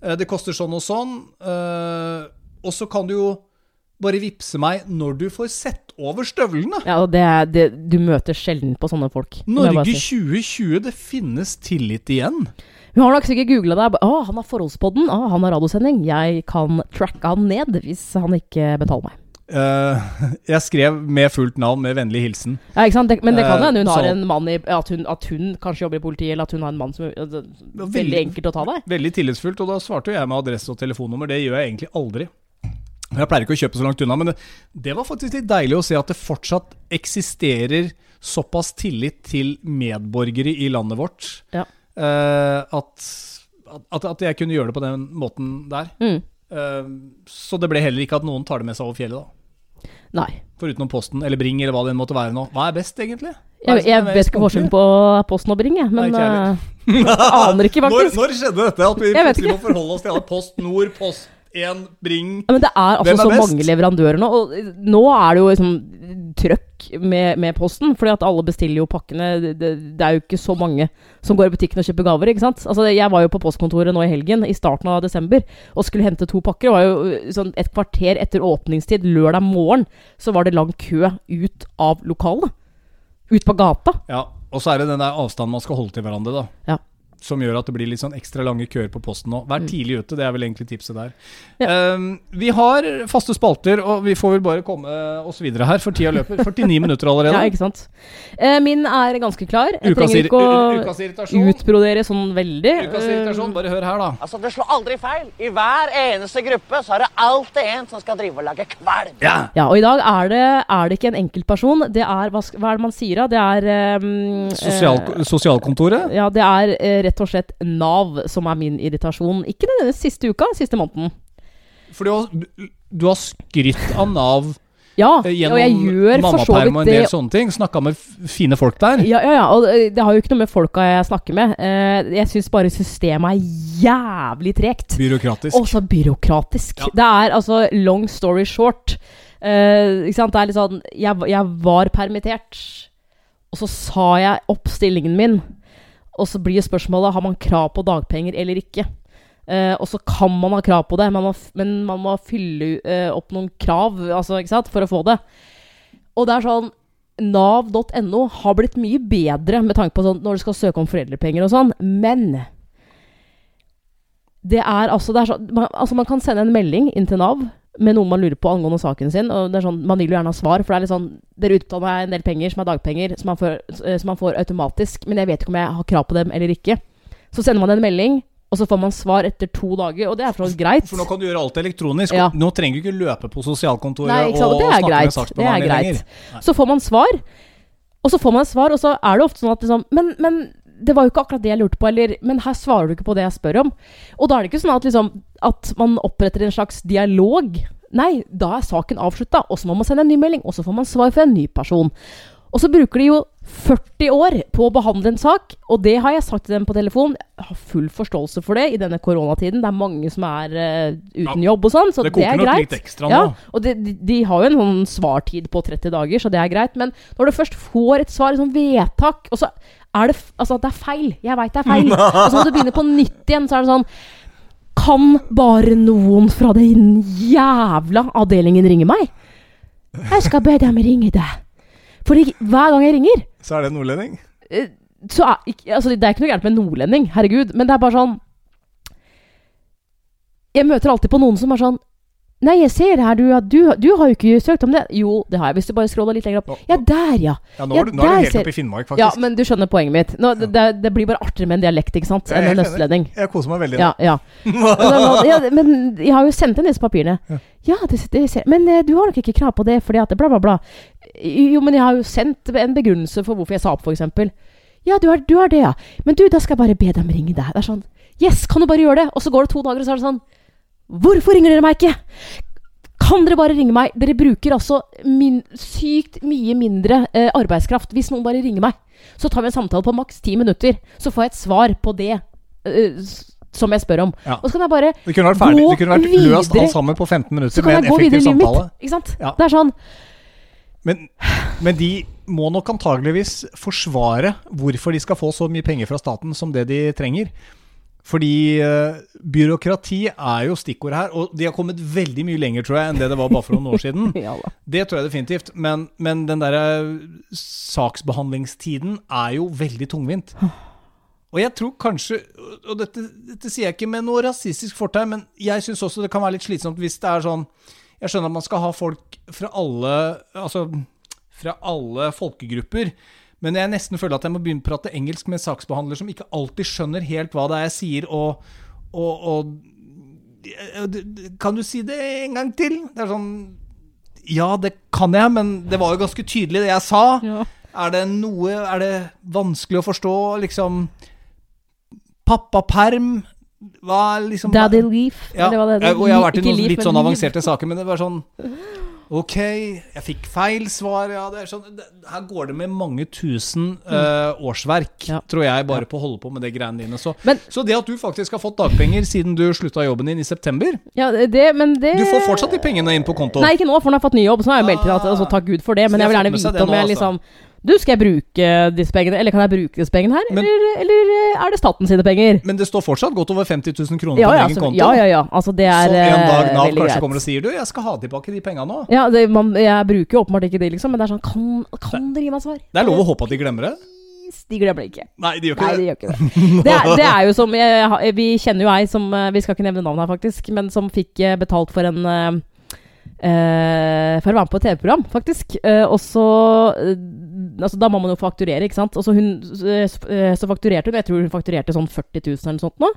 Uh, det koster sånn og sånn. eh, og så kan du jo bare vippse meg når du får sett over støvlene. Ja, og det er, det, Du møter sjelden på sånne folk. Norge si. 2020, det finnes tillit igjen. Hun har nok sikkert googla deg. Å, han har forholdspodden. Å, han har radiosending. Jeg kan tracke han ned hvis han ikke betaler meg. Eh, jeg skrev med fullt navn, med vennlig hilsen. Ja, ikke sant? Det, men det kan Eh, hende hun har så- en mann i at hun, at hun kanskje jobber i politiet, eller at hun har en mann som er Veldig veldig- enkelt å ta deg. Veldig tillitsfullt, og da svarte jeg med adresse og telefonnummer. Det gjør jeg egentlig aldri. Jeg pleier ikke å kjøpe så langt unna, men det, det var faktisk litt deilig å se at det fortsatt eksisterer såpass tillit til medborgere i landet vårt Ja. uh, at, at, at jeg kunne gjøre det på den måten der. Mm. Eh, så det ble heller ikke at noen tar det med seg over fjellet, da. Nei. Foruten om Posten eller Bring eller hva det måtte være nå. Hva er best, egentlig? Jeg er Jeg, jeg vet ikke forskjellen på Posten og Bring, jeg. Men Nei, ikke jeg eh, aner ikke, faktisk. når skjedde dette? At vi plutselig må forholde oss til alle Post Nord, Post 1, Bring Ja, men det er altså er så best? mange leverandører nå. Og nå er det jo liksom trøkk med, med Posten, fordi at alle bestiller jo pakkene. Det, det, det er jo ikke så mange som går i butikken og kjøper gaver, ikke sant. Altså, jeg var jo på postkontoret nå i helgen, i starten av desember, og skulle hente to pakker. Det var jo uh, sånn et kvarter etter åpningstid, lørdag morgen, så var det lang kø ut av lokalet. Ut på gata. Ja, og så er det den der avstanden man skal holde til hverandre, da. Ja. Som gjør at det blir litt sånn ekstra lange køer på posten nå. Vær Mm. tidlig ute, det er vel egentlig tipset der. Ja. Um, vi har faste spalter, og vi får vel bare komme oss videre her, for tida løper. 49 minutter allerede. Ja, ikke sant. Uh, min er ganske klar. Jeg Ukas, trenger ikke å utbrodere sånn veldig. Ukas irritasjon, bare hør her, da. Altså, Det slår aldri feil. I hver eneste gruppe så er det alltid en som skal drive og lage kvalm. Ja! Ja, og i dag er det, er det ikke en enkeltperson. Det er, hva, hva er det man sier da? Det er um, Sosial, eh, sosialkontoret? Ja, det er eh, rett og slett Nav som er min irritasjon. Ikke denne siste uka, siste måneden. For du har, du, har skrytt av Nav Ja, eh, og jeg gjennom gjør mammaperm og en del det. sånne ting. Snakka med fine folk der. Ja, ja, ja, og eh, det har jo ikke noe med folka jeg snakker med. Eh, jeg syns bare systemet er jævlig tregt. Byråkratisk. Også byråkratisk. Ja. Det er altså long story short. Uh, ikke sant? Det er litt sånn jeg, jeg var permittert, og så sa jeg opp stillingen min. Og så blir spørsmålet har man krav på dagpenger eller ikke. Uh, og så kan man ha krav på det, man, må- men man må fylle uh, opp noen krav altså, for å få det. Og det er sånn Nav.no har blitt mye bedre med tanke på sånn, når du skal søke om foreldrepenger og sånn, men det er altså, det er så, man, altså Man kan sende en melding inn til Nav med noe man lurer på angående saken sin. og det er sånn, Man vil jo gjerne ha svar, for det er litt sånn Dere utbetaler meg en del penger som er dagpenger, som man, får, eh, som man får automatisk, men jeg vet ikke om jeg har krav på dem eller ikke. Så sender man en melding, og så får man svar etter to dager, og det er for greit. For nå kan du gjøre alt elektronisk. Ja. Nå trenger du ikke løpe på sosialkontoret Nei, og, og snakke med greit. Det er saksbehandler lenger. Så får man svar, og så får man svar, og så er det ofte sånn at liksom Men, men det var jo ikke akkurat det jeg lurte på, eller Men her svarer du ikke på det jeg spør om. Og da er det ikke sånn at liksom At man oppretter en slags dialog. Nei, da er saken avslutta, og så må man sende en ny melding, og så får man svar fra en ny person. Og så bruker de jo 40 år på å behandle en sak, og det har jeg sagt til dem på telefon. Jeg har full forståelse for det i denne koronatiden. Det er mange som er uh, uten jobb og sånn, så Det det, er greit. litt ekstra ja, nå. og de, de, de har jo en sånn svartid på 30 dager, så det er greit. Men når du først får et svar, et sånt vedtak, og så er det Altså, det er feil. Jeg veit det er feil. og så må du begynne på nytt igjen, så er det sånn Kan bare noen fra den jævla avdelingen ringe meg? Jeg skal be dem ringe deg. For hver gang jeg ringer, Så er det nordlending. eh, så er Altså, det er ikke noe gærent med nordlending, herregud, men det er bare sånn Jeg møter alltid på noen som er sånn Nei, jeg ser her, du, du, du har jo ikke søkt om det. Jo, det har jeg, hvis du bare scroller litt lenger opp. Ja, der, ja. Ja, nå Ja, er du, nå er du helt ser- oppe i Finnmark, faktisk. Ja, men du skjønner poenget mitt. Nå, det, det, det blir bare artigere med en dialekt, ikke sant, enn en østlending. Jeg koser meg veldig nå. Ja, ja. Ja. Men jeg har jo sendt inn disse papirene. Ja, det, det ser Men eh, du har nok ikke krav på det, fordi at bla, bla, bla. Jo, men jeg har jo sendt en begrunnelse for hvorfor jeg sa opp, eksempel. Ja, du har, du har det, ja. Men du, da skal jeg bare be dem ringe deg. Det er sånn Yes, kan du bare gjøre det? Og så går det to dager, og så er det sånn Hvorfor ringer dere meg ikke? Kan dere bare ringe meg? Dere bruker altså min, sykt mye mindre eh, arbeidskraft hvis noen bare ringer meg. Så tar vi en samtale på maks ti minutter. Så får jeg et svar på det eh, som jeg spør om. Ja. Og så kan jeg bare Det kunne vært ferdig. Gå Det kunne vært løst videre. alt sammen på 15 minutter med en effektiv samtale. mitt. Ikke sant? Ja. Det er sånn Men, men de må nok antageligvis forsvare hvorfor de skal få så mye penger fra staten som det de trenger. Fordi uh, byråkrati er jo stikkordet her, og de har kommet veldig mye lenger, tror jeg, enn det det var bare for noen år siden. ja. Det tror jeg definitivt, men, men den derre saksbehandlingstiden er jo veldig tungvint. Og jeg tror kanskje, og dette, dette sier jeg ikke med noe rasistisk fortegn, men jeg syns også det kan være litt slitsomt hvis det er sånn Jeg skjønner at man skal ha folk fra alle Altså fra alle folkegrupper. Men jeg nesten føler at jeg må begynne å prate engelsk med en saksbehandler som ikke alltid skjønner helt hva det er jeg sier, og, og, og Kan du si det en gang til? Det er sånn Ja, det kan jeg, men det var jo ganske tydelig, det jeg sa. Ja. Er det noe Er det vanskelig å forstå, liksom Pappaperm Hva liksom Daddy Leaf, ja, eller hva det heter. og jeg har vært i noen litt sånn avanserte saker, men det var sånn Ok, jeg fikk feil svar. Ja, er sånn, det, her går det med mange tusen uh, årsverk. Ja. tror jeg, bare på å holde på med det greiene dine. Så, Men- så det at du faktisk har fått dagpenger siden du slutta jobben din i september Ja, det, men det Du får fortsatt de pengene inn på konto. Nei, ikke nå, for nå har jeg fått ny jobb. Så har jeg meldt inn at altså, Takk Gud for det. Men jeg vil gjerne vite om jeg altså. liksom Du, skal jeg bruke disse pengene, eller kan jeg bruke disse pengene her? Men- eller, eller er det staten sine penger? Men det står fortsatt godt over 50 000 kroner Ja på ja, egen altså, konto. ja, ja, ja. Altså, det er så en dag eh, Nav kanskje greit. kommer og sier du, jeg skal ha tilbake de pengene nå. Ja, det, man, jeg bruker jo åpenbart ikke de, liksom, men det er sånn Kan, kan dere gi meg svar? Det er lov å håpe at de glemmer det. De glemmer det ikke. Nei, de gjør ikke, Nei, de gjør ikke det. Det er, det er jo som jeg, Vi kjenner jo ei som eh, Vi skal ikke nevne navnet her, faktisk, men som fikk eh, betalt for en eh, eh, For å være med på et TV-program, faktisk. Eh, og så eh, Altså, da må man jo fakturere, ikke sant. Og så hun eh, eh, Så fakturerte hun Jeg tror hun fakturerte sånn 40 000 eller noe sånt nå.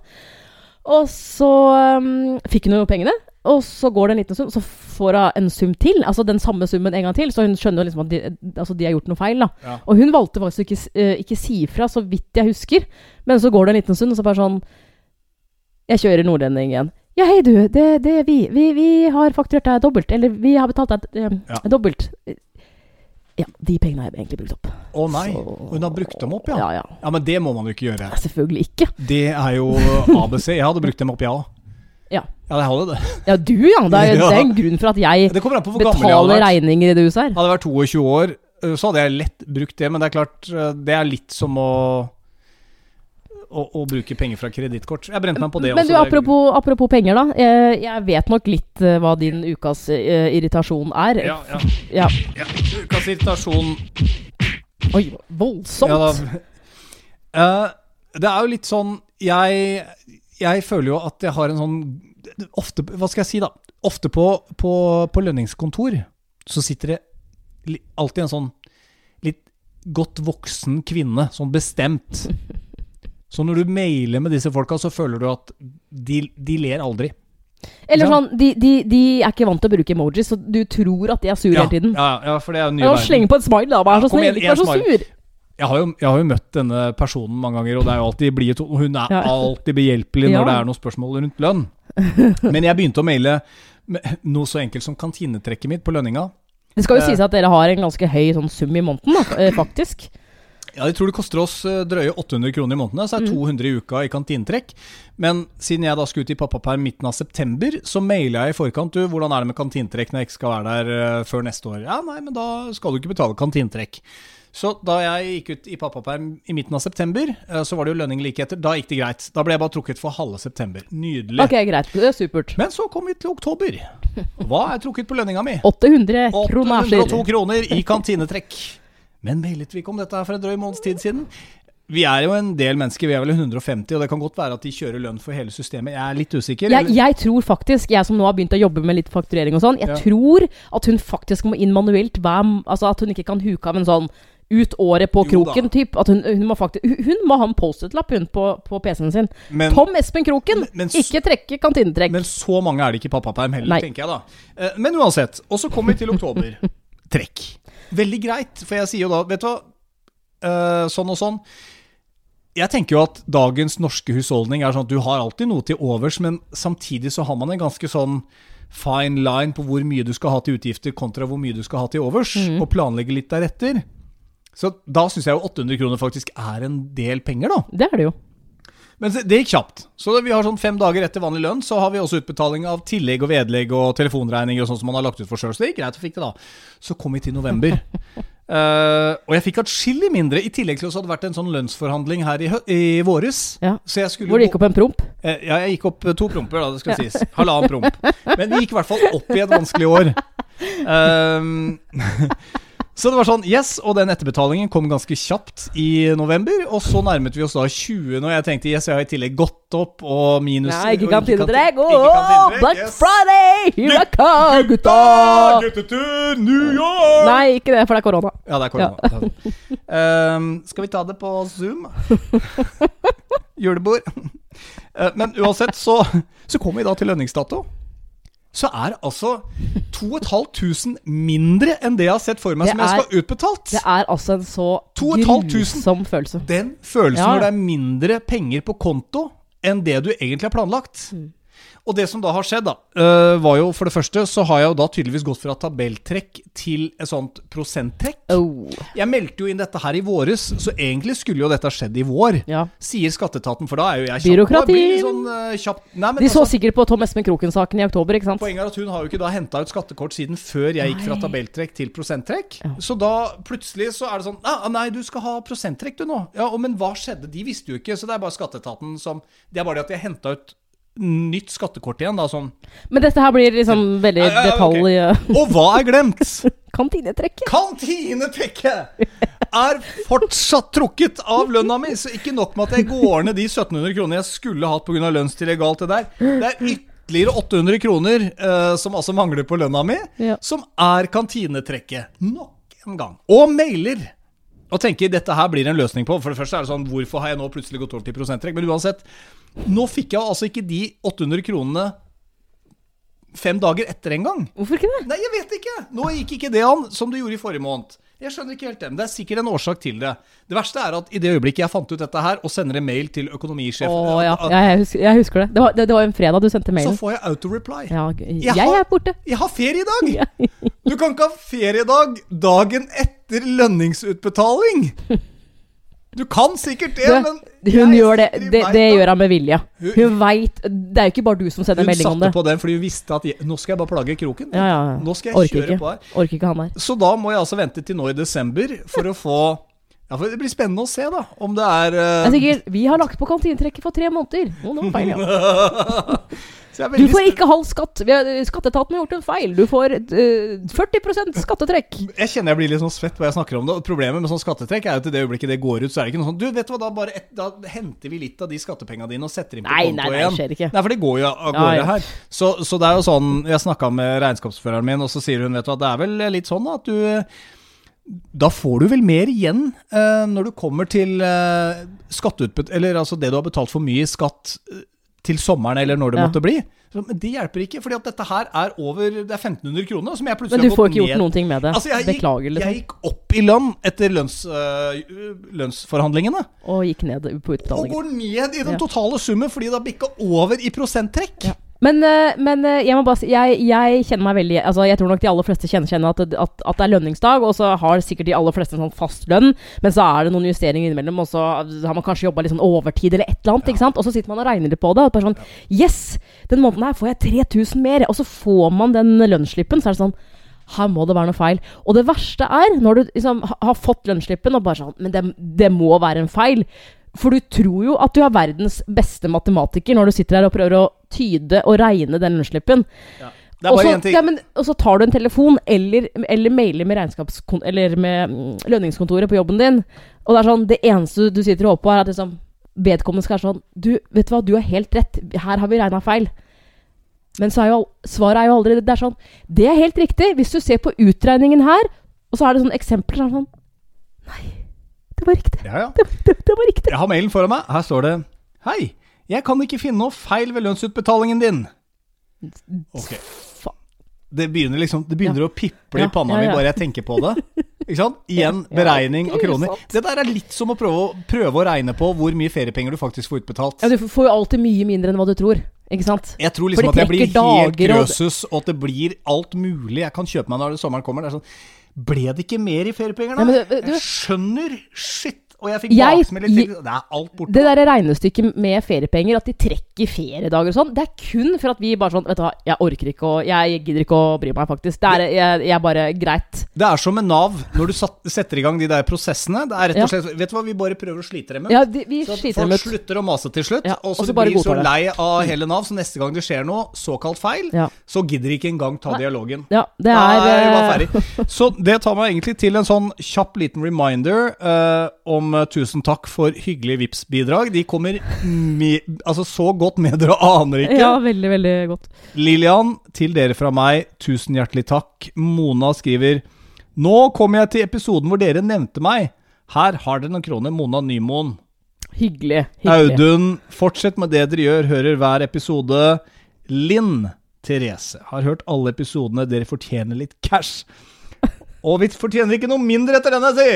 Og så um, fikk hun jo pengene. Og så går det en liten stund, så får hun en sum til. Altså den samme summen en gang til. Så hun skjønner liksom at de, altså de har gjort noe feil. da Ja. Og hun valgte faktisk ikke, eh, ikke si ifra, så vidt jeg husker. Men så går det en liten stund, og så bare sånn Jeg kjører nordlending igjen. Ja, hei, du. Det, det er vi. vi. Vi har fakturert deg dobbelt. Eller vi har betalt deg eh, Ja. dobbelt. Ja, de pengene har jeg egentlig brukt opp. Å nei, Så- hun har brukt dem opp, ja. Ja, ja. Ja, men det må man jo ikke gjøre. Selvfølgelig ikke. Det er jo ABC. Jeg hadde brukt dem opp, jeg òg. Ja. Ja, jeg hadde det. Ja, du, ja. Det er, Ja. det er en grunn for at jeg Det på hvor gammel jeg betaler regninger i det huset her. Hadde jeg vært 22 år, øh, så hadde jeg lett brukt det, men det er klart, øh, det er litt som å å, å bruke penger fra kredittkort. Jeg brente meg på det Men også. er- apropos, apropos penger, da. Eh, jeg vet nok litt eh, hva din ukas uh, irritasjon er. ja, ja, Ja. ja. Ukas irritasjon Oi, voldsomt. Ja. Eh, det er jo litt sånn jeg, jeg føler jo at jeg har en sånn Ofte, hva skal jeg si, da? Ofte på, på, på lønningskontor så sitter det alltid en sånn litt godt voksen kvinne, sånn bestemt. Så når du mailer med disse folka, så føler du at de, de ler aldri. Eller sånn, de, de, de er ikke vant til å bruke emojis, så du tror at de er sure Ja, hele tiden. ja, ja, for det er jo nye verden. Sleng på en smile, da. Vær så snill. Ikke vær så sur. Jeg har, jo, jeg har jo møtt denne personen mange ganger, og det er jo alltid blide to- Hun er alltid behjelpelig når det er noen spørsmål rundt lønn. Men jeg begynte å maile noe så enkelt som kantinetrekket mitt på lønninga. Det skal jo Eh. sies at dere har en ganske høy sånn sum i måneden, eh, faktisk. Ja, Jeg tror det koster oss eh, drøye 800 kroner i måneden, så er det 200 i uka i kantinetrekk. Men siden jeg da skulle ut i pappaperm midten av september, så maila jeg i forkant du, hvordan er det med kantinetrekk når jeg ikke skal være der eh, før neste år. Ja, nei, men da skal du ikke betale kantinetrekk. Så da jeg gikk ut i pappaperm i midten av september, eh, så var det jo lønning like etter. Da gikk det greit. Da ble jeg bare trukket for halve september. Nydelig. Ok, greit. Det er supert. Men så kom vi til oktober. Hva er trukket på lønninga mi? 800 kroner. 802 kroner i kantinetrekk. Men mailet vi ikke om dette her for en drøy måneds tid siden? Vi er jo en del mennesker, vi er vel 150, og det kan godt være at de kjører lønn for hele systemet. Jeg er litt usikker. Jeg, jeg tror faktisk, jeg som nå har begynt å jobbe med litt fakturering og sånn, jeg Ja. tror at hun faktisk må inn manuelt Altså at hun ikke kan huke av en sånn ut året på kroken, typ. At hun, hun, må faktisk, hun, må ha en Post-It-lapp hun på, på PC-en sin. Men, Tom Espen Kroken! Men- men ikke trekke kantinetrekk. men så mange er det ikke i pappaperm heller, Nei. tenker jeg da. Eh, Men uansett. Og så kommer vi til oktober. Trekk. Veldig greit, for jeg sier jo da, vet du hva, uh, sånn og sånn. Jeg tenker jo at dagens norske husholdning er sånn at du har alltid noe til overs, men samtidig så har man en ganske sånn fine line på hvor mye du skal ha til utgifter kontra hvor mye du skal ha til overs, og planlegge litt deretter. Så da syns jeg jo 800 kroner faktisk er en del penger, da. Det er det jo. Men det gikk kjapt. Så vi har sånn fem dager etter vanlig lønn, så har vi også utbetaling av tillegg og vedlegg og telefonregninger og sånn som man har lagt ut for sjøl. Så det gikk greit, og fikk det da. Så kom vi til november. uh, og jeg fikk atskillig mindre, i tillegg til at det hadde vært en sånn lønnsforhandling her i, i våres. Ja. Så jeg Hvor det gikk opp en promp. Uh, Ja, jeg gikk opp to promper, da, det skal sies. Halvannen promp. Men vi gikk i hvert fall opp i et vanskelig år. Ehm, så det var sånn, yes, og den etterbetalingen kom ganske kjapt i november. Og så nærmet vi oss da 20, og jeg tenkte yes, jeg har i tillegg gått opp og minus Nei, ikke kan Åh, kantinetrekk, Black yes. Friday! Here I come, gutta! Guttetur, New York! Nei, ikke det, for det er korona. Ja, det er korona. Ehm, skal vi ta det på Zoom? Julebord. Eh, Men uansett, så, så kommer vi da til lønningsdato. Så er altså 2500 mindre enn det jeg har sett for meg Det som jeg er- skal ha utbetalt. Det er altså en så 2500. grusom følelse. Den følelsen Ja. når det er mindre penger på konto enn det du egentlig har planlagt. Mm. Og det som da har skjedd, da, øh, var jo for det første så har jeg jo da tydeligvis gått fra tabelltrekk til et sånt prosenttrekk. Oh, Jeg meldte jo inn dette her i våres, så egentlig skulle jo dette skjedd i vår. ja. Sier skatteetaten, for da er jo jeg kjapp. Byråkrati. Sånn, øh, kjapp. Nei, De så altså, sikkert på Tom Espen Kroken-saken i oktober, ikke sant? Poenget er at hun har jo ikke da henta ut skattekort siden før jeg gikk fra tabelltrekk til prosenttrekk. Ja. Så da plutselig så er det sånn ah, Nei, du skal ha prosenttrekk du nå. Ja, og, Men hva skjedde? De visste jo ikke, så det er bare skatteetaten som Det er bare det at jeg henta ut nytt skattekort igjen, da, sånn. Men dette her blir liksom veldig Ja, ja, ja, ok. detalj... eh, Og hva er glemt? Kantinetrekket! Kantinetrekket er fortsatt trukket av lønna mi, så ikke nok med at jeg går ned de 1700 kroner jeg skulle hatt pga. lønnstillegg og alt det der. Det er ytterligere 800 kroner uh, som altså mangler på lønna mi, Ja. som er kantinetrekket. Nok en gang. Og mailer. Og tenker dette her blir en løsning på. For det første er det sånn, hvorfor har jeg nå plutselig gått over til prosenttrekk? Men uansett, nå fikk jeg altså ikke de 800 kronene fem dager etter en gang. Hvorfor ikke det? Nei, jeg vet ikke. Nå gikk ikke det an som du gjorde i forrige måned. Jeg skjønner ikke helt det, men det er sikkert en årsak til det. Det verste er at i det øyeblikket jeg fant ut dette her, og sender en mail til økonomisjefen, Å ja, ja jeg, husker, jeg husker det. Det var, det, det var en fredag du sendte mailen. så får jeg auto-reply. Ja, jeg, Jeg har- er borte. Jeg har feriedag! Du kan ikke ha feriedag dagen etter lønningsutbetaling! Du kan sikkert det, men Hun gjør det. Det, det gjør hun med vilje. Hun- Hun veit Det er jo ikke bare du som sender melding om det. Hun satte på den fordi hun visste at jeg, nå skal jeg bare plage kroken. Ja, ja, ja. Nå skal jeg Orker kjøre ikke. på her. Orker ikke han der. Så da må jeg altså vente til nå i desember for å få Ja, for Det blir spennende å se, da. Om det er uh... Jeg tenker, Vi har lagt på kantinetrekket for tre måneder. Nå, var feil, ja. Du får ikke halv skatt. Skatteetaten har gjort en feil. Du får eh, 40% skattetrekk. Jeg kjenner jeg blir litt sånn svett hva jeg snakker om det. Problemet med sånn skattetrekk er jo at i det øyeblikket det går ut, så er det ikke noe sånn Du, vet du hva, da bare et, Da henter vi litt av de skattepengene dine og setter inn på Nei, konto nei, nei, igjen. skjer ikke. Nei, for det går jo av gårde her. Så, så det er jo sånn Jeg snakka med regnskapsføreren min, og så sier hun vet du hva, det er vel litt sånn da, at du Da får du vel mer igjen uh, når du kommer til uh, skatteutbytte Eller altså det du har betalt for mye i skatt eh, til sommeren, eller når det Ja. måtte bli. Men det hjelper ikke, fordi at dette her er over Det er 1500 kroner, som jeg plutselig har gått ned Men du får ikke gjort ned noen ting med det. Altså, jeg, gikk, liksom. jeg gikk opp i lønn etter lønns, øh, lønnsforhandlingene. Og gikk ned på utbetalingen. Og går ned i den totale summen fordi det har bikka over i prosenttrekk. Ja. Men, eh, men eh, jeg må bare si jeg, jeg kjenner meg veldig Altså Jeg tror nok de aller fleste kjenner, kjenner at, det- at, at det er lønningsdag, og så har sikkert de aller fleste en sånn fast lønn, men så er det noen justeringer innimellom, og så har man kanskje jobba litt sånn overtid eller et eller annet, ikke sant? Og så sitter man og regner litt på det, og bare sånn Yes! Den måneden her får jeg 3000 mer! Og så får man den lønnsslippen, så er det sånn her må det være noe feil. Og det verste er når du liksom har fått lønnsslippen og bare sånn Men det, det må være en feil. For du tror jo at du er verdens beste matematiker når du sitter her og prøver å tyde og regne den lønnsslippen. Ja. ja, men- og så tar du en telefon eller, eller mailer med, eller med mm, lønningskontoret på jobben din, og det er sånn Det eneste du sitter og håper på, er at liksom vedkommende skal være sånn Du, vet du hva, du har helt rett. Her har vi regna feil. Men så er jo, svaret er jo aldri det. Det er sånn Det er helt riktig. Hvis du ser på utregningen her, og så er det sånne eksempler så er det sånn Nei, det var riktig. Ja, ja. Det, det, det var riktig. Jeg har mailen foran meg. Her står det Hei, jeg kan ikke finne noe feil ved lønnsutbetalingen din. Ok. Det begynner liksom Det begynner å piple i panna ja, mi ja. bare jeg tenker på det. Ikke sant? Igjen beregning av kroner. Det der er litt som å prøve, prøve å regne på hvor mye feriepenger du faktisk får utbetalt. Ja, du får jo alltid mye mindre enn hva du tror. Ikke sant? Jeg tror liksom at jeg blir helt grøsus, og at det blir alt mulig jeg kan kjøpe meg når sommeren kommer. Det er sånn Ble det ikke mer i feriepenger, da? Ja, men du- du- jeg skjønner! Shit! Og jeg fikk baksmell i tillegg. Det er alt borte. Det der regnestykket med feriepenger, at de trekker feriedager og sånn, det er kun for at vi bare sånn Vet du hva, jeg orker ikke å Jeg gidder ikke å bry meg, faktisk. Det er jeg, jeg bare Greit. Det er som med Nav, når du satt, setter i gang de der prosessene. Det er rett og slett Vet du hva, vi bare prøver å slite dem ut. Ja, de, vi Så at sliter dem ut. slutter å mase til slutt, Ja, og så blir de så lei av hele Nav, så neste gang det skjer noe såkalt feil, Ja. så gidder de ikke engang ta Nei. dialogen. Ja, det er Nei, eh. Så det tar meg egentlig til en sånn kjapp liten reminder uh, om eh, tusen takk for hyggelige Vipps-bidrag. De kommer me altså så godt med dere aner ikke. Ja, veldig, veldig godt. Lillian, til dere fra meg, tusen hjertelig takk. Mona skriver Nå kommer jeg til episoden hvor dere nevnte meg. Her har dere noen kroner, Mona Nymoen. Hyggelig. hyggelig. Audun, fortsett med det dere gjør, hører hver episode. Linn Therese, har hørt alle episodene, dere fortjener litt cash. Og vi fortjener ikke noe mindre etter denne, si!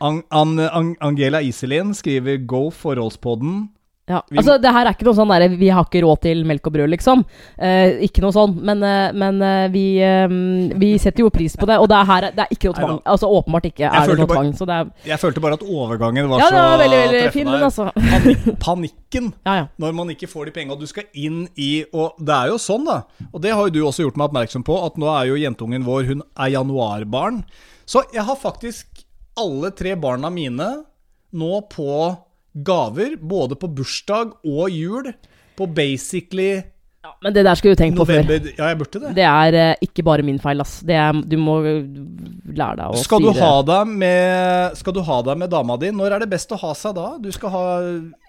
An An An Angela Iselin skriver 'Go forholdspodden'. Ja. Altså, det her er ikke noe sånn derre Vi har ikke råd til melk og brød, liksom. Eh, ikke noe sånn. Men, eh, men eh, vi, eh, vi setter jo pris på det. Og det er, her, det er ikke noe tvang. Altså Åpenbart ikke er det noe tvang. Så det er Jeg følte bare at overgangen var Ja, så veldig, veldig fin, altså. Panik panikken Ja, ja. når man ikke får de penga. Du skal inn i Og det er jo sånn, da. Og det har jo du også gjort meg oppmerksom på, at nå er jo jentungen vår Hun er januarbarn. Så jeg har faktisk alle tre barna mine nå på gaver, både på bursdag og jul, på basically ja. Men det der skulle du tenkt på før. november Ja, jeg burde det. Det er eh, ikke bare min feil, ass. Det er, du må lære deg å Skal du, styre ha deg med, skal du ha deg med dama di? Når er det best å ha seg da? Du skal ha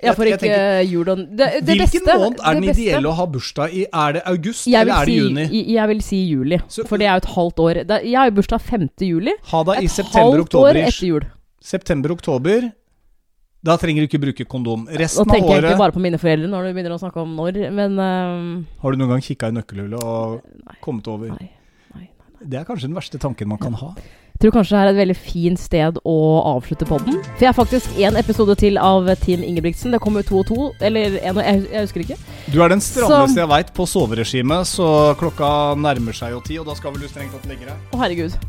Ja, for ikke jul og det, det Hvilken beste, måned er den det beste- ideelle å ha bursdag i? Er det august, Jeg vil, eller er det si, juni? jeg- jeg vil si juli, Så- for det er jo et halvt år. Det, jeg har jo bursdag 5. juli. Ha deg i Et halvt år etter jul. September, oktober. Da trenger du ikke bruke kondom. Resten av tenker jeg ikke bare på mine foreldre når du begynner å snakke om når, men uh, Har du noen gang kikka i nøkkelhullet og Nei. kommet over? nei, nei, nei. Det er kanskje den verste tanken man kan ha. Jeg tror kanskje det er et veldig fint sted å avslutte podden. For jeg er faktisk én episode til av Team Ingebrigtsen. Det kommer to og to. Eller én og jeg husker ikke. Du er den strammeste Så- jeg veit på soveregimet, så klokka nærmer seg jo ti, og da skal vel du strengt tatt legge deg? Å, herregud.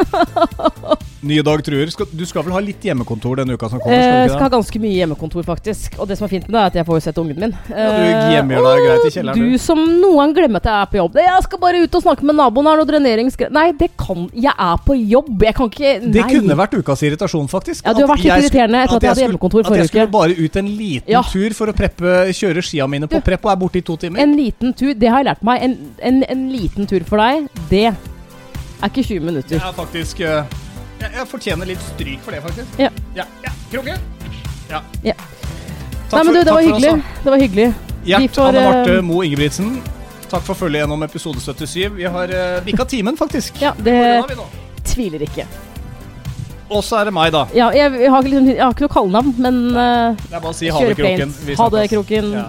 Nye Dag truer. Skal, du skal vel ha litt hjemmekontor denne uka som kommer? Eh, Skal du skal ha ganske mye hjemmekontor, faktisk. Og det som er fint med det, er at jeg får jo sett ungen min. Ja, du Eh, hjemmegjør deg greit i kjelleren, Du du». som noen glemmer at jeg er på jobb. Jeg skal bare ut og snakke med naboen, har noe dreneringsgreier Nei, det kan Jeg er på jobb. Jeg kan ikke Nei. Det kunne vært ukas irritasjon, faktisk. Ja, du har vært litt irriterende etter at jeg hadde skulle- uke. At jeg skulle bare ut en liten Ja. tur for å preppe, kjøre skia mine på Du, prepp, og er borte i to timer. En liten tur, det har jeg lært meg. En, en, en liten tur for deg, det er ikke 20 minutter. Jeg er faktisk eh, jeg, jeg fortjener litt stryk for det, faktisk. Ja. Ja, ja. Kråke? Ja. Ja. Nei, men du, det var hyggelig. Det var hyggelig. Gjert Anne Marte Mo Moe Ingebrigtsen. Takk for følget gjennom episode 77. Vi har uh, bikka timen, faktisk. Ja, det tviler ikke. Og så er det meg, da. Ja, jeg, jeg, har, liksom, jeg har ikke noe kallenavn, men uh, Det er bare å si ha det, Kroken. Ha det. Kroken. Ja.